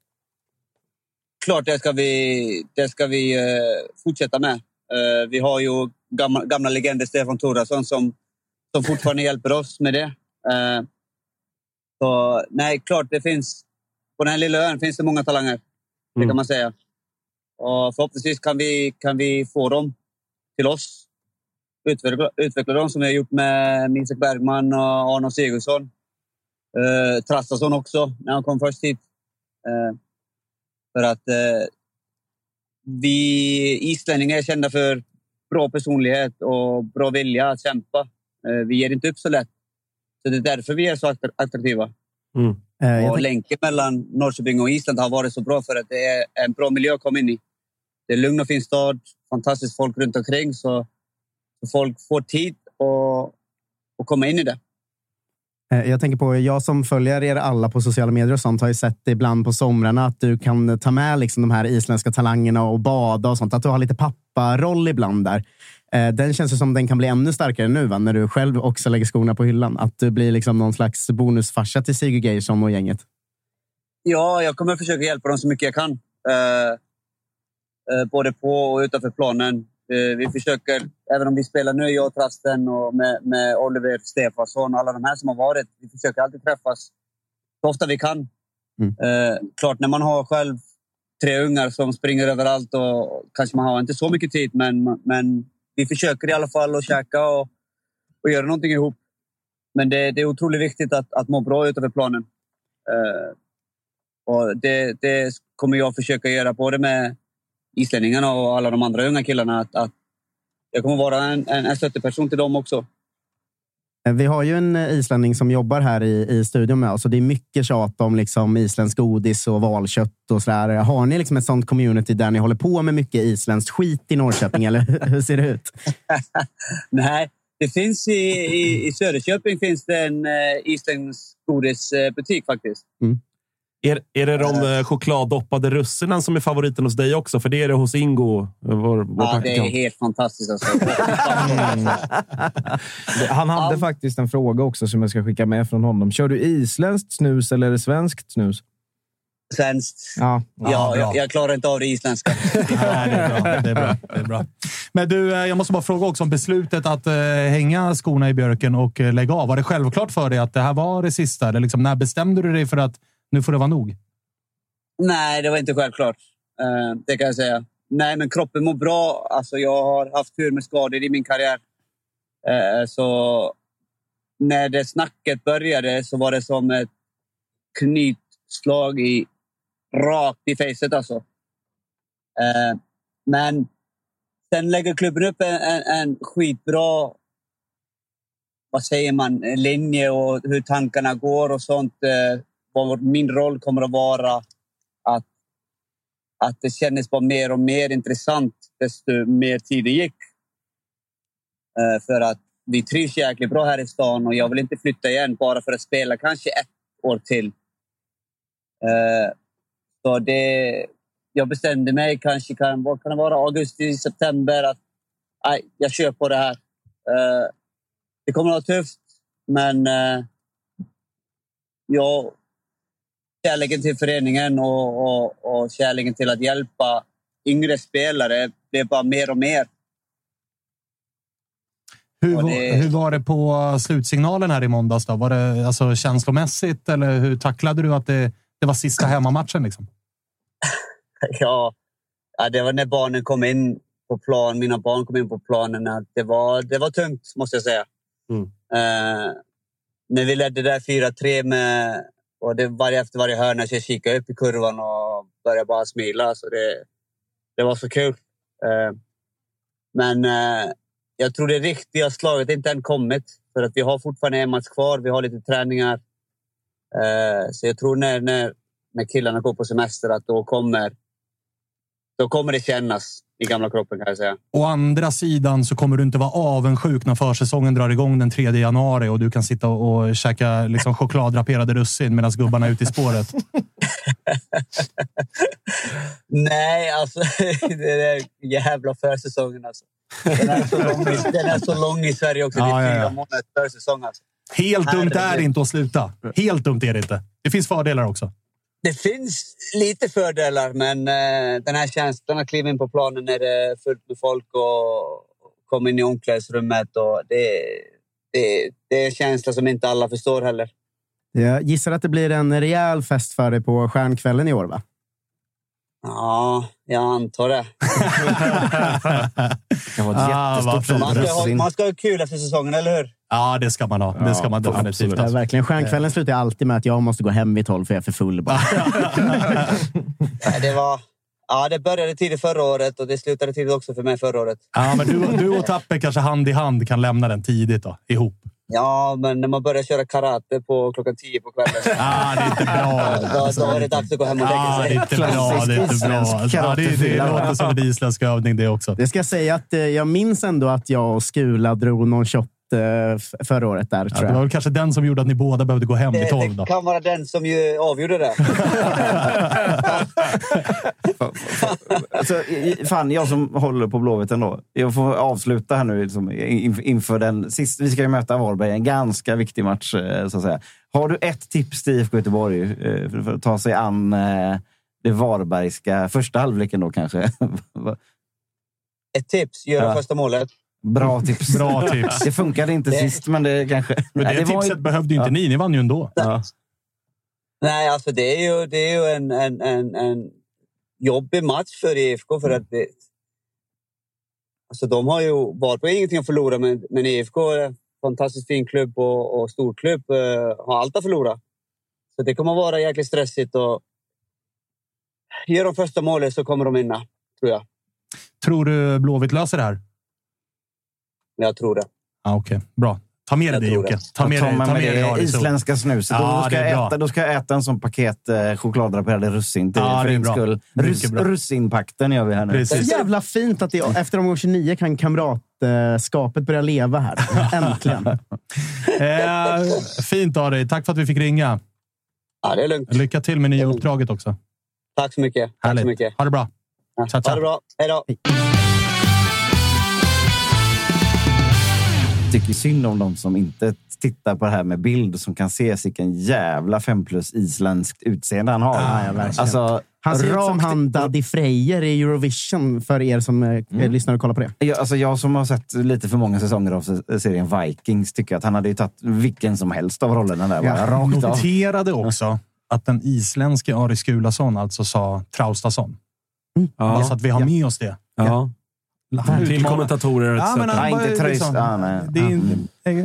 Klart, det ska vi, det ska vi eh, fortsätta med. Eh, vi har ju gamla, gamla legender Stefan Thorasson som, som fortfarande hjälper oss med det. Så nej, klart det finns... På den här lilla ön finns det många talanger. Det Mm. kan man säga. Och förhoppningsvis kan vi, kan vi få dem till oss. Utveckla, utveckla dem som vi har gjort med Isak Bergman och Arno Sigurdsson. Eh, Trastason också, när han kom först hit. Eh, för att eh, vi islänningar är kända för bra personlighet och bra vilja att kämpa. Eh, vi ger inte upp så lätt. Så det är därför vi är så attra- attraktiva. Mm. Eh, Och länken mellan Norrköping och Island har varit så bra för att det är en bra miljö att komma in i. Det är lugn och fin stad, fantastiskt folk runt omkring så, så folk får tid att, att komma in i det. Eh, Jag tänker på, jag som följer er alla på sociala medier och sånt har ju sett ibland på somrarna att du kan ta med liksom de här isländska talangerna och bada och sånt. Att du har lite papparoll ibland där. Eh, Den känns ju som den kan bli ännu starkare nu va? när du själv också lägger skorna på hyllan. Att du blir liksom någon slags bonusfarsa till Sigurd Geirsson och gänget. Ja, jag kommer försöka hjälpa dem så mycket jag kan. Eh, eh, både på och utanför planen. Eh, vi försöker, även om vi spelar nu, jag och Trasten och med, med Oliver Stefansson och alla de här som har varit. Vi försöker alltid träffas så ofta vi kan. Mm. Eh, klart, när man har själv tre ungar som springer överallt och kanske man har inte så mycket tid, men, men vi försöker i alla fall att käka och, och göra någonting ihop. Men det, det är otroligt viktigt att, att må bra utanför planen. Uh, och det, det kommer jag försöka göra både med islänningarna och alla de andra unga killarna. Att, att jag kommer vara en, en, en stötteperson till dem också. Eh, Vi har ju en eh, islänning som jobbar här i, i studion med oss och det är mycket tjat om liksom isländsk godis och valkött och sådär. Har ni liksom ett sånt community där ni håller på med mycket isländskt skit i Norrköping eller hur ser det ut? [laughs] Nej, det finns i, i, i Söderköping finns det en eh, isländsk godisbutik faktiskt. Mm. Är, är det de eh, chokladdoppade russinen som är favoriten hos dig också? För det är det hos Ingo. eh, Vår, vår Ja, det är helt fantastiskt. Alltså. [laughs] Han hade faktiskt en fråga också som jag ska skicka med från honom. Kör du isländskt snus eller är det svenskt snus? Svenskt. Ja, Ja, jag, jag klarar inte av det isländska. [laughs] Nej, det är bra. [laughs] Det är bra. Det är bra. Men du, eh, jag måste bara fråga också om beslutet att eh, hänga skorna i björken och eh, lägga av. Var det självklart för dig att det här var det sista? Eller liksom, när bestämde du dig för att nu får det vara nog? Nej, det var inte självklart. Eh, det kan jag säga. Nej, men kroppen mår bra. Alltså, jag har haft tur med skador i min karriär. Eh, så när det snacket började så var det som ett knytslag i, rakt i facet. Alltså. Eh, men sen lägger klubben upp en, en, en skitbra vad säger man, linje och hur tankarna går och sånt. Vad min roll kommer att vara. Att, att det kändes bara mer och mer intressant desto mer tiden gick. Eh, för att vi trivs jäkligt bra här i stan och jag vill inte flytta igen bara för att spela kanske ett år till. Eh, så det, jag bestämde mig kanske, kan, vad kan det vara, augusti, september att nej, jag kör på det här. Eh, det kommer att vara tufft, men eh, jag, kärleken till föreningen och, och, och kärleken till att hjälpa yngre spelare blev bara mer och mer. Hur, det- hur var det på slutsignalen här i måndags? Då? Var det alltså, känslomässigt eller hur tacklade du att det, det var sista hemmamatchen? Liksom? [laughs] Ja, ja, det var när barnen kom in på plan. Mina barn kom in på planen. att Det var, det var tungt, måste jag säga. Mm. Eh, när vi ledde där 4-3 med... Och det varje, efter varje hörna så jag kikade upp i kurvan och började bara smila. Så det, det var så kul. Eh, men eh, jag tror det riktiga slaget inte än kommit. För att vi har fortfarande en match kvar. Vi har lite träningar. Eh, så jag tror när, när, när killarna går på semester att då kommer, då kommer det kännas i gamla kroppen kan jag säga. Å andra sidan så kommer du inte vara avundsjuk när försäsongen drar igång den 3 januari och du kan sitta och, käka liksom, chokladdraperade russin medan gubbarna är ute i spåret. [laughs] Nej, alltså [laughs] det är jävla försäsongen alltså. Den är, så lång, [laughs] den är så lång i Sverige också. Det är Ja, ja, fyra ja. månaders försäsong alltså. Helt dumt är det inte att sluta. Helt dumt är det inte. Det finns fördelar också. Det finns lite fördelar, men eh, den här känslan att kliva in på planen när det är fullt med folk och komma in i omklädningsrummet. Och det, det, det är en känsla som inte alla förstår heller. Jag gissar att det blir en rejäl fest för dig på Stjärnkvällen i år, va? Ja, jag antar det. [laughs] Det var ett Ah, jättestort. Man ska, ha, man ska ha kul efter säsongen, eller hur? Ja, det ska man ha. Det ska man definitivt Ja, ha. verkligen. Stjärnkvällen slutar jag alltid med att jag måste gå hem vid tolv för jag är för full. Bara. [laughs] Det, var, ja, det började tidigt förra året och det slutade tidigt också för mig förra året. Ja, men du, du och [laughs] Tapper kanske hand i hand kan lämna den tidigt då, ihop. Ja, men när man börjar köra karate på klockan tio på kvällen. [laughs] Ah, det är inte bra. Då, då är det dags att gå hem och lägga Ah, det sig. är inte bra. Det är inte bra. Ja, det, det låter som en isländsk övning det också. Det ska jag säga att eh, jag minns ändå att jag och Skula drog någon shot eh, förra året. där, Ja, tror det jag. var väl kanske den som gjorde att ni båda behövde gå hem Det, tolv. Då. det kan vara den som ju avgjorde det. [laughs] Alltså, i- i- fan, jag som håller på Blåvitt ändå. Jag får avsluta här nu liksom, in- inför den sista. Vi ska ju möta Varberg, en ganska viktig match. eh, Så att säga. Har du ett tips till IFK Göteborg eh, för för att ta sig an eh, det Varbergska första halvleken då kanske? [laughs] Ett tips, göra Ja. första målet. Bra tips. Bra tips. Det funkade inte Det- sist, men det kanske... Men det, Nej, var ju- tipset behövde ju inte Ja. ni. Ni vann ju ändå. Ja. Nej, alltså det är ju, det är ju en, en, en, en jobbig match för IFK. För att det, alltså de har ju Varberg har ingenting att förlora, men, men IFK är en fantastiskt fin klubb och, och stor klubb. eh, har allt att förlora. Så det kommer vara jäkligt stressigt. Och gör de första målet så kommer de vinna, tror jag. Tror du Blåvitt löser det här? Jag tror det. Ja, Okej, bra. Ta med dig det tror Jocke. det. Ta med dig med ta mig med dig det isländska snuset. Ja, då, ska det är jag bra. äta, då ska jag äta en sån paket eh, chokladdraperade russin till, Ja, för det är din bra. skull. Bra. russinpakten gör vi här nu. Precis. jävla fint att det, efter omgång 29 kan kamratskapet börja leva här. [laughs] Äntligen. Eh, fint av dig. Tack för att vi fick ringa. Ja, det är lugnt. Lycka till med nya uppdraget också. Tack så mycket. Tack så mycket. Ha det bra. Tja, tja. Ha det bra. Hej då. Tycker synd om de som inte tittar på det här med bild som kan se vilken jävla fem plus isländskt utseende han har. Ja, ja, alltså, Han ser ut som han Daddy Frejer i Eurovision, för er som eh, Mm. lyssnar och kollar på det. Jag, alltså jag som har sett lite för många säsonger av se- serien Vikings tycker att han hade ju tagit vilken som helst av rollerna där. Bara, rakt av. Noterade också att den isländske Ari Skulason alltså sa Traustason. Bara så att vi har med oss det. Ja. Han Till kommentatorer Ja, men han Nej, bara inte liksom- Ja, nej. Det är inte...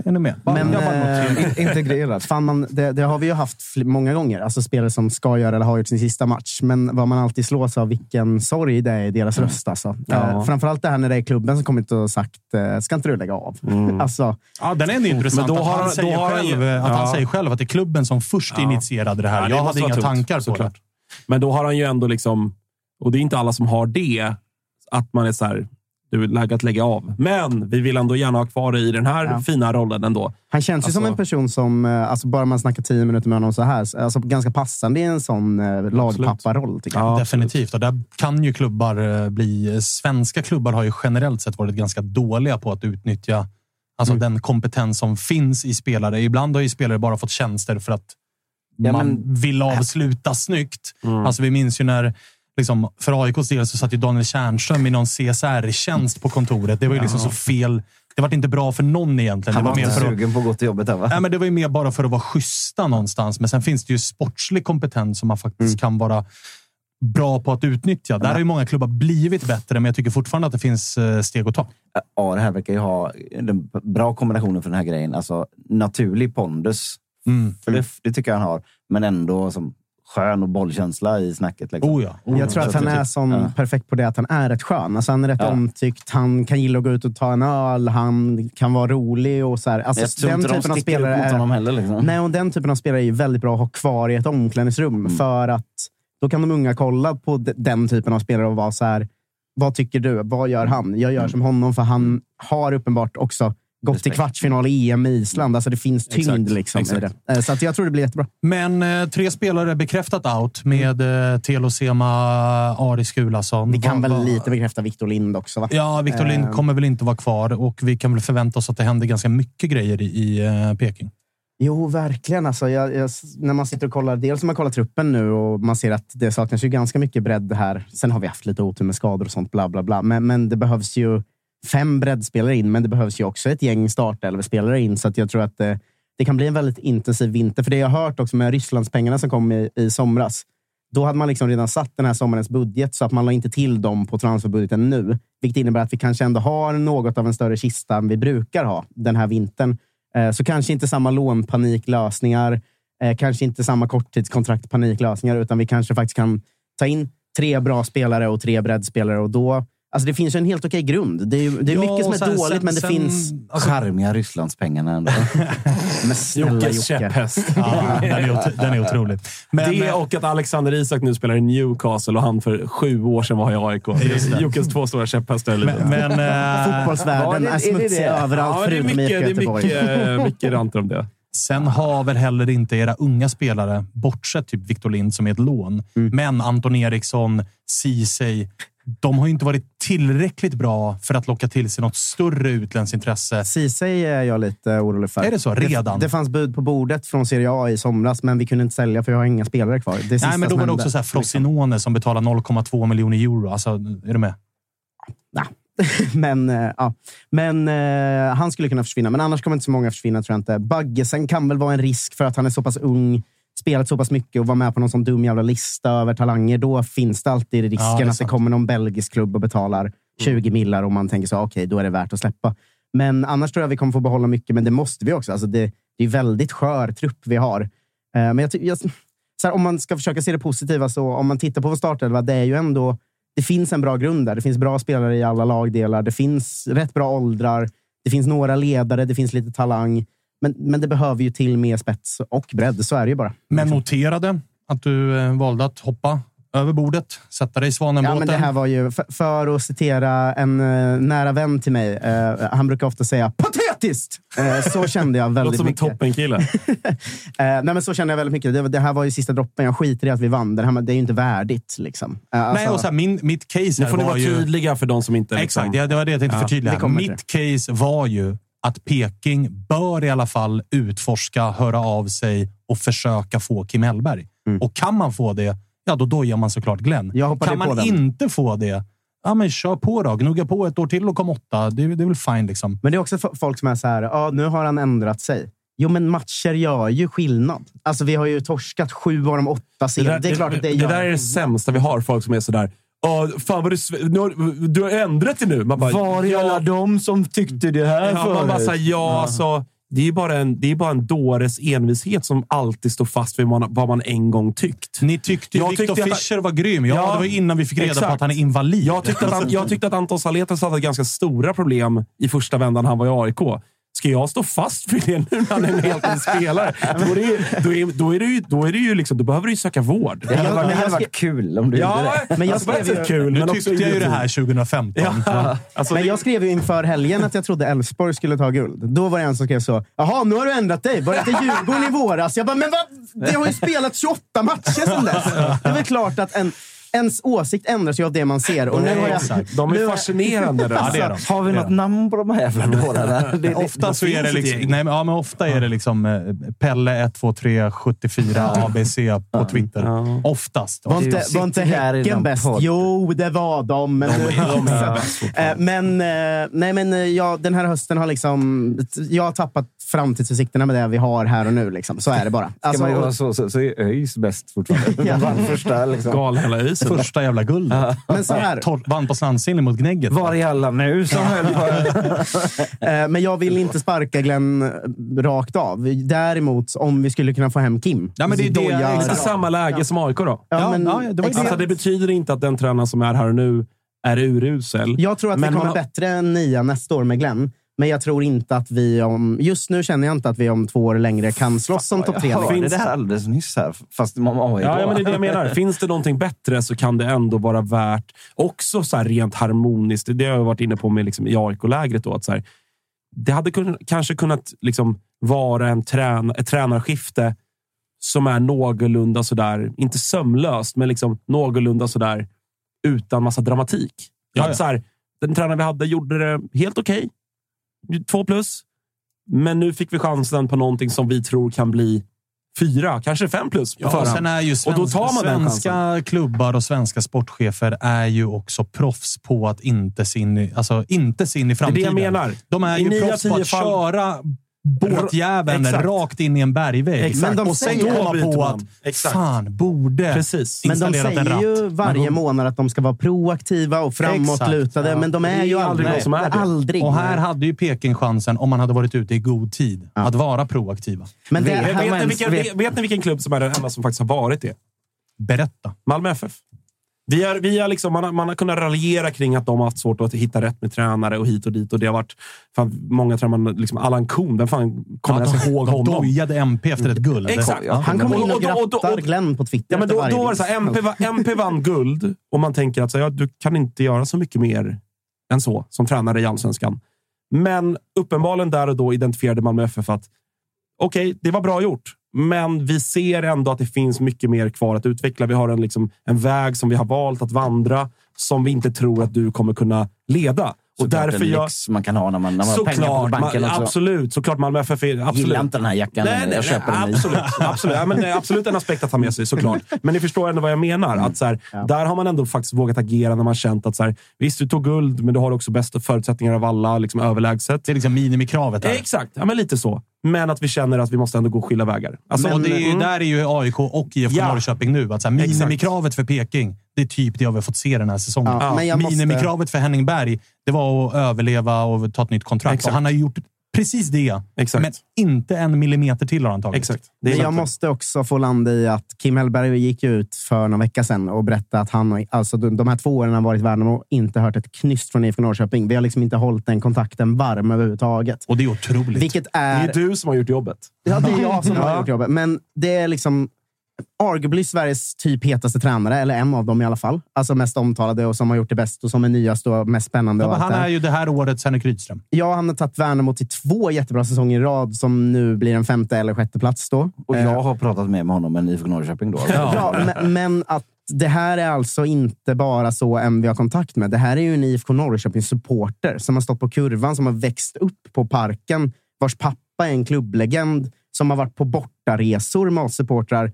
Är med? Bara- Men, eh, Integrerat. Fan, man, det, det har vi ju haft många gånger. Alltså spelare som ska göra eller har gjort sin sista match. Men vad man alltid slås av, vilken sorg det är i deras röst. Alltså. Ja. Eh, framförallt det här när det är klubben som kommit och sagt, eh, ska inte du lägga av? Alltså, Ja, den är ändå intressant. Men då att har han, han- säger då har han själv, ju- att han ja. säger själv att det är klubben som först Ja. initierade det här. Ja, det jag hade inga tungt, tankar på såklart. det. Men då har han ju ändå liksom, och det är inte alla som har det, att man är så här, du är läge att lägga av. Men vi vill ändå gärna ha kvar dig i den här Ja. fina rollen ändå. han känns ju som Alltså- en person som, eh, alltså bara man snackar tio minuter med honom så här, så- alltså ganska passande i en sån eh, lagpapparoll. Tycker jag. Ja, Definitivt. Och där kan ju klubbar eh, bli... Svenska klubbar har ju generellt sett varit ganska dåliga på att utnyttja alltså den kompetens som finns i spelare. Ibland har ju spelare bara fått tjänster för att Ja, man men- vill avsluta snyggt. Alltså vi minns ju när Liksom, för AIKs del så satt ju Daniel Tjärnström i någon CSR-tjänst på kontoret. Det var ju liksom så fel. Det var inte bra för någon egentligen. Han Det var var, mer inte för att, sugen på att gå till jobbet. Där, va? nej, men det var ju mer bara för att vara schyssta någonstans. Men sen finns det ju sportslig kompetens som man faktiskt kan vara bra på att utnyttja. Där har ju många klubbar blivit bättre, men jag tycker fortfarande att det finns eh, steg att ta. Ja, det här verkar ju ha den bra kombinationen för den här grejen. Alltså naturlig pondus. Mm. För det, det tycker jag han har. Men ändå som skön och bollkänsla i snacket. Liksom. Oh ja. Oh, Jag tror Så att han är sån ja. perfekt på det att han är rätt skön. Alltså han är rätt Ja. omtyckt. Han kan gilla att gå ut och ta en öl. Han kan vara rolig och så här. Alltså, jag tror den inte de typen av sticker upp spelare mot är, honom heller. Liksom. Nej, och den typen av spelare är väldigt bra att ha kvar i ett omklädningsrum. Mm. För att då kan de unga kolla på de- den typen av spelare och vara så här. Vad tycker du? Vad gör han? Jag gör som honom, för han har uppenbart också gått till kvartsfinal i EM i Island. Alltså det finns tyngd Exakt, liksom i exakt. det. Eh, Så att jag tror det blir jättebra. Men eh, tre spelare bekräftat out med eh, Telosema, Ari Skulason. Vi kan Vad- väl lite bekräfta Victor Lind också, va? Ja, Victor Lind Eh. kommer väl inte vara kvar och vi kan väl förvänta oss att det händer ganska mycket grejer i, i eh, Peking. Jo, verkligen. Alltså, jag, jag, när man sitter och kollar, dels man kollar truppen nu och man ser att det saknas ju ganska mycket bredd här. Sen har vi haft lite otur med skador och sånt, bla bla bla. Men, men det behövs ju fem breddspelare in, men det behövs ju också ett gäng startelvespelare in. Så att jag tror att det, det kan bli en väldigt intensiv vinter. För det jag har hört också med Rysslandspengarna som kom i, i somras, då hade man liksom redan satt den här sommarens budget så att man la inte till dem på transferbudgeten nu. Vilket innebär att vi kanske ändå har något av en större kista än vi brukar ha den här vintern. Eh, Så kanske inte samma lånpaniklösningar, eh, kanske inte samma korttidskontraktpaniklösningar, utan vi kanske faktiskt kan ta in tre bra spelare och tre breddspelare. Och då, alltså det finns ju en helt okej grund. Det är, det är Ja, mycket som och är sen- dåligt, sen- men det sen- finns... alltså- Charmiga Rysslandspengarna ändå. [laughs] Men snälla Jockes Jocke. käpphäst. Ja, den, är otro, den är otrolig. Men, det eh, och att Alexander Isak nu spelar i Newcastle och han för sju år sedan var i AIK. Jockes två stora käpphästar. men, men, eh, [laughs] Fotbollsvärlden Ja, är är smutsig det? överallt ja, förutom mycket, IFK det är Göteborg. mycket, mycket rant om det. Sen har väl heller inte era unga spelare, bortsett typ Victor Lind som är ett lån, men Anton Eriksson, Ceesay, de har inte varit tillräckligt bra för att locka till sig något större utländskt intresse. Ceesay är jag lite orolig för. Är det så? Redan? Det, det fanns bud på bordet från Serie A i somras, men vi kunde inte sälja för jag har inga spelare kvar. Det Nej, men då var det också så här Frosinone som betalar 0,2 miljoner euro. Alltså, är du med? [laughs] men eh, ja. men eh, han skulle kunna försvinna. Men annars kommer inte så många försvinna, tror jag inte. Baggesen kan väl vara en risk för att han är så pass ung, spelat så pass mycket och var med på någon sån dum jävla lista över talanger. Då finns det alltid risken Ja, det att det kommer någon belgisk klubb och betalar 20 millar och man tänker så okej, då är det värt att släppa. Men annars tror jag vi kommer få behålla mycket, men det måste vi också. Alltså det, det är väldigt skör trupp vi har. Eh, men jag, jag, här, om man ska försöka se det positiva, så om man tittar på vår startelva, det är ju ändå det finns en bra grund där. Det finns bra spelare i alla lagdelar. Det finns rätt bra åldrar. Det finns några ledare. Det finns lite talang. Men, men det behöver ju till mer spets och bredd. Så är det ju bara. Men noterade att du eh, valde att hoppa över bordet, sätta dig i svanenbåten. Ja, men det här var ju, för, för att citera en eh, nära vän till mig. eh, han brukar ofta säga “patetiskt”. Eh, så kände jag [laughs] Låter väldigt som en mycket. toppenkille. [laughs] Eh, nej, men så kände jag väldigt mycket. Det, det här var ju sista droppen. Jag skiter i att vi vann. Det, här, det är ju inte värdigt. Liksom. Eh, Nej, alltså- och så här, min, mitt case Nu får ni var vara ju... tydliga för de som inte... Liksom, Exakt, det, det var det jag tänkte Ja, förtydliga. till Mitt case var ju att Peking bör i alla fall utforska, höra av sig och försöka få Kim Hellberg. Mm. Och kan man få det, ja då dojar man såklart Glenn. Kan man den. inte få det, ja men kör på då. Gnugga på ett år till och kom åtta. Det, är- det är väl fine liksom. Men det är också folk som är så här, ja, nu har han ändrat sig. Jo, men matcher gör ju skillnad. Alltså, vi har ju torskat sju av de åtta Det, serier. där, Det är klart att det, det gör där är det sämsta vi har. Folk som är sådär... "Ja, fan vad du, nu har, du har ändrat dig nu. Man bara, Var är alla de som tyckte det här Ja, man bara förut? säger ja, alltså, det är bara en, det är bara en dåres envishet som alltid står fast vid vad man, vad man en gång tyckt. Ni tyckte Jag Victor tyckte att- Fischer var grym. Ja, Ja, det var innan vi fick reda på exakt. att han är invalid. Jag tyckte att, jag tyckte att Anton Saletas hade ganska stora problem i första vändan han var i AIK. Ska jag stå fast för det nu när han är en helt ny spelare? Då, är det, ju- då, är, då, är det ju, då, är det ju liksom, då behöver du ju söka vård. Det hade, varit, det hade varit kul om du Ja, gjorde det. Men jag alltså, skrev ju- kul, nu men också tyckte jag ju det här 2015. Ja, alltså, Men jag skrev ju inför helgen att jag trodde Elfsborg skulle ta guld. Då var det en som skrev så. Jaha, nu har du ändrat dig. Var det inte Djurgården i våras? Jag bara, men vad? Det har ju spelat 28 matcher sedan dess. Det är väl klart att en, ens åsikt ändras ju av det man ser. Och nu har jag, exakt. de är fascinerande. Ja, det är de. Har vi något namn på de här jävla dårarna? Det- det- Ofta så är det liksom, gäng. nej, men, ja, men ofta är det liksom eh, Pelle 123 74 ABC på Twitter. Ja. Oftast. Var inte, var inte här i Häcken bäst? Jo, det var de. Men, De är bäst [laughs] Eh, men, eh, nej, men ja, den här hösten har liksom... Jag har tappat framtidsutsikterna med det vi har här och nu. Liksom. Så är det bara. Ska Alltså, man göra så, så, så är ÖIS bäst fortfarande. [laughs] De första liksom. Gal hela isen. Första jävla guldet. [laughs] men så här, Vann på slandsinne mot Gnägget. Var är alla nu som höll på? [laughs] eh, men jag vill inte sparka Glenn eh, rakt av. Däremot, om vi skulle kunna få hem Kim. Ja, men det är det- Doja- exakt. Exakt samma läge som AIK då. Ja, Ja, men, ja, det var ju exakt. Alltså, det betyder inte att den tränaren som är här nu är urusel. Jag tror att Men vi kommer man bättre än nia nästa år med Glenn. Men jag tror inte att vi om... Just nu känner jag inte att vi om två år längre kan slåss om topp tre. Jag hörde Finns- det här alldeles nyss, här, fast om AIK. Ja, ja, men det är det jag menar. Finns det någonting bättre så kan det ändå vara värt, också så här rent harmoniskt, det har jag varit inne på med liksom i AIK-lägret. då, att så här, Det hade kun, kanske kunnat liksom vara en trän, ett tränarskifte som är någorlunda sådär, inte sömlöst, men liksom någorlunda sådär utan massa dramatik. Ja, ja. Så här, den tränaren vi hade gjorde det helt okej. Två plus. Men nu fick vi chansen på någonting som vi tror kan bli fyra, kanske fem plus på Ja, och förhand. sen är ju Och svenska, då tar man den svenska klubbar och svenska sportchefer är ju också proffs på att inte se in i, alltså, inte se in i Det är det framtiden. jag menar. De är I ju proffs på att fall- köra båtjäveln Exakt. rakt in i en bergvägg. Exakt. Men de och sen komma på man. att Exakt. fan, borde Precis. Men de säger ju varje Men- månad att de ska vara proaktiva och framåtlutade. Exakt. Men de är är ju aldrig någon som är det. aldrig. Och här hade ju Peking chansen, om man hade varit ute i god tid, att vara proaktiva. Men det, Vet- Vet, ni vilken, vet- vet ni vilken klubb som är den enda som faktiskt har varit det? Berätta. Malmö FF. Vi har, vi har liksom, man, har, man har kunnat raljera kring att de har haft svårt att hitta rätt med tränare och hit och dit. Och det har varit, fan, många man, liksom Allan Kuhn, vem fan kommer Ja, ens ihåg de honom? dojade MP efter ett guld. Exakt. han kommer in och Och då- och då- grattar och- Glenn på Twitter Ja, men då, varje då var det så här, MP, MP vann guld och man tänker att så, här, ja, du kan inte göra så mycket mer än så som tränare i allsvenskan. Men uppenbarligen där och då identifierade Malmö FF att okej, det var bra gjort, men vi ser ändå att det finns mycket mer kvar att utveckla. Vi har en, liksom, en väg som vi har valt att vandra som vi inte tror att du kommer kunna leda. Och Såklart därför en jag... lyx man kan ha när man, när man har pengar på Såklart, banken man, absolut. Såklart Malmö FF är... Absolut. Gillar inte den här jackan Nej, nej, Jag köper nej, den absolut. absolut. Ja, men, det är absolut en aspekt att ta med sig, såklart. [laughs] Men ni förstår ändå vad jag menar. Att, så här, Där har man ändå faktiskt vågat agera när man känt att så här, visst, du tog guld, men du har också bästa förutsättningar av alla, liksom överlägset. Det är liksom minimikravet. Här. Exakt, ja, men lite så. Men att vi känner att vi måste ändå gå skilda vägar. Alltså, och det är ju, mm. där är ju AIK och IFK Ja. Norrköping nu. Att så här, Exakt. minimikravet för Peking, det är typ det vi har fått se den här säsongen. Ja, men jag måste- Minimikravet för Henning Berg, det var att överleva och ta ett nytt kontrakt. Exakt. Och han har gjort precis det, Exakt. men inte en millimeter till har han tagit. Exakt. Det är Men jag måste också få landa i att Kim Hellberg gick ut för några vecka sedan och berättade att han, alltså de här två åren han varit i Värnamo, och inte hört ett knyst från IFK Norrköping. Vi har liksom inte hållit den kontakten varm överhuvudtaget. Och det är otroligt. Vilket Det är är... ju du som har gjort jobbet. Ja, det är jag [laughs] som har gjort jobbet. Men det är liksom... arguably Sveriges typ hetaste tränare, eller en av dem i alla fall. Alltså mest omtalade och som har gjort det bäst och som är nyast och mest spännande. Ja, men han är ju det här årets Henrik Rydström. Ja, han har tagit Värnamo till två jättebra säsonger i rad som nu blir en femte eller sjätte plats då. Och Eh, jag har pratat med honom än IFK Norrköping då. Ja, men, men att det här är alltså inte bara så MV har kontakt med. Det här är ju en IFK Norrköping-supporter som har stått på kurvan, som har växt upp på parken, vars pappa är en klubblegend, som har varit på bortaresor med oss supportrar.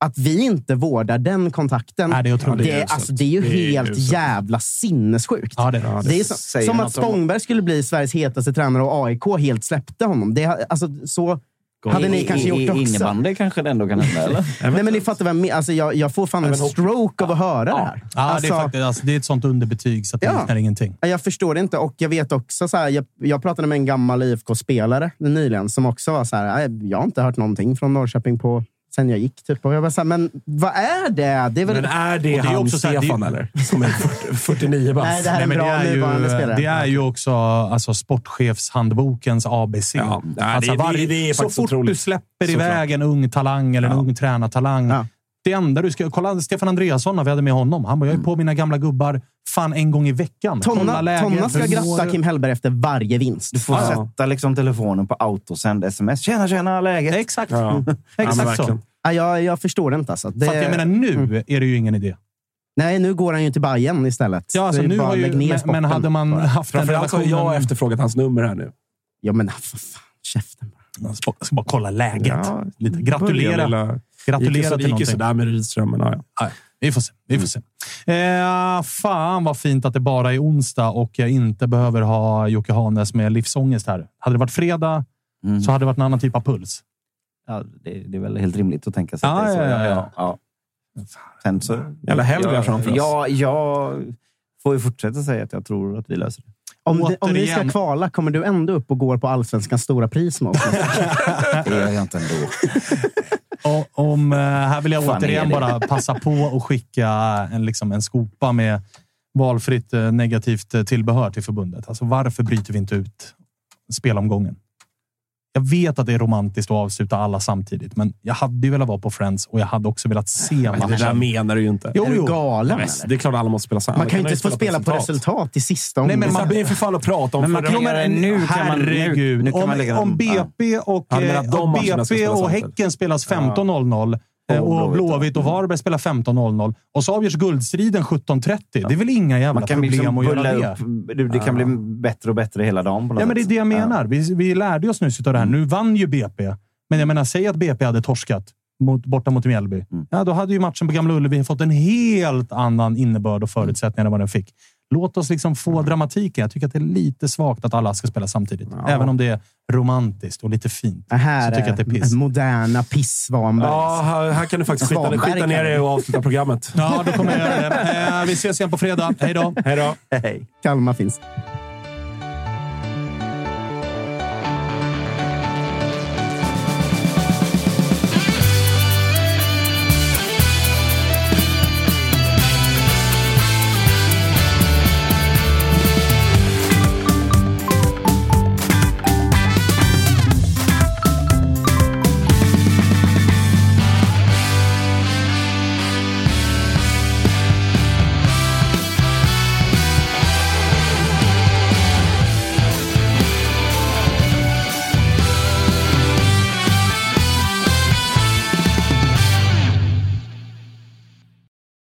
Att vi inte vårdar den kontakten, Nej, det är det, är, alltså, det är ju Det är helt uselt. jävla sinnessjukt. Ja, det är det. Det är så, som att Spångberg skulle bli Sveriges hetaste tränare och AIK helt släppte honom. Det, har- alltså, så hade ni kanske gjort I- i- också. Innebandy kanske det ändå kan hända, eller? [laughs] Nej, men ni fattar vad jag menar. Alltså, jag, jag får fan en stroke av att höra det här. Ja, det, Alltså, är faktiskt, alltså, det är ett sånt underbetyg så att det Ja. liknar ingenting. Jag förstår det inte. Och jag vet också så här, jag, jag pratade med en gammal IFK-spelare nyligen som också var så här. "Nej, Jag har inte hört någonting från Norrköping på sen jag gick. Typ. Och jag var så här, men vad är det? Det är väl... Men är det, Och det är han också så här, Stefan, det- eller? Som är 40, 49 bast? Nej, det här är en men bra det är nuvarande ju, spelare. det är ju också alltså, sportchefshandbokens ABC. Ja, nej, alltså, det- det- det är så fort du otroligt. släpper Såklart. iväg en ung talang eller en Ja. ung tränartalang. Ja. Det enda du ska... Kolla Stefan Andreasson, när vi hade med honom. Han bara, jag är på mina gamla gubbar fan en gång i veckan. Tonna. Tonna ska gratta? Kim Hellberg efter varje vinst. Du får Ja. sätta liksom telefonen på autosänd sms. Tjena, tjena, läget? Exakt. Ja. Ja, men Exakt så. Ja, jag, jag förstår det inte. Alltså. Det, För jag menar, nu är det ju ingen idé. Nej, nu går han ju till Bayern istället. Ja, alltså, nu har ju, men, men hade man bara. haft en Framförallt har relation... jag efterfrågat hans nummer här nu. Ja, men för fan. Käften bara. Jag ska, bara kolla läget. Ja, Lite. Börja Gratulera. Lilla- Gratulera gick ju så- till Det gick ju någonting. sådär med Rydström, men ja, ja. Vi får se. Vi får se. Eh, fan vad fint att det bara är onsdag och jag inte behöver ha Jocke Hanes med livsångest här. Hade det varit fredag Mm. så hade det varit en annan typ av puls. Ja, det, det är väl helt rimligt att tänka sig. Att det är så. ja, ja, ja. Sen så... Jävla helg vi har framför oss. Ja, jag får ju fortsätta säga att jag tror att vi löser det. Om, det, om ni ska Återigen. kvala, kommer du ändå upp och går på allsvenskans stora pris med oss? [laughs] Det gör jag inte ändå. Och, om, eh, här vill jag Fan, återigen bara passa på och skicka en, liksom, en skopa med valfritt eh, negativt eh, tillbehör till förbundet. Alltså, varför bryter vi inte ut spelomgången? Jag vet att det är romantiskt att avsluta alla samtidigt, men jag hade ju velat vara på Friends och jag hade också velat se Men det där matchen. menar du ju inte. Jo, är du jo. galen? Men eller? Det är klart alla måste spela samma. Man kan ju inte få spela på resultat i sista Nej, omgången. men Man blir för fan att prata om Men man kan göra nu. Nu, Herregud. nu kan om, man lägga om BP och, Ja, eh, matcherna ska BP spelas och. Häcken spelas 15.00 eh, Och och Blåvitt, och Varberg spelar 15.00 och så avgörs guldstriden 17.30. Det är väl inga jävla kan problem liksom att göra det. upp. Det, kan bli bättre och bättre hela dagen. Ja, men det är det jag menar. Vi, vi lärde oss nyss av det här. Nu vann ju BP. Men jag menar, säg att BP hade torskat mot, borta mot Mjällby. Ja, då hade ju matchen på Gamla Ullevi fått en helt annan innebörd och förutsättningar än vad den fick. Låt oss liksom få dramatiken. Jag tycker att det är lite svagt att alla ska spela samtidigt. Även om det är romantiskt och lite fint. Det här så tycker jag att det är piss. moderna piss-Svanberg. Ja, här, här kan du faktiskt skita, skita ner det. dig och avsluta programmet. Ja, då kommer jag göra det. Eh, vi ses igen på fredag. Hej då! Hej då! Hej. Kalmar finns.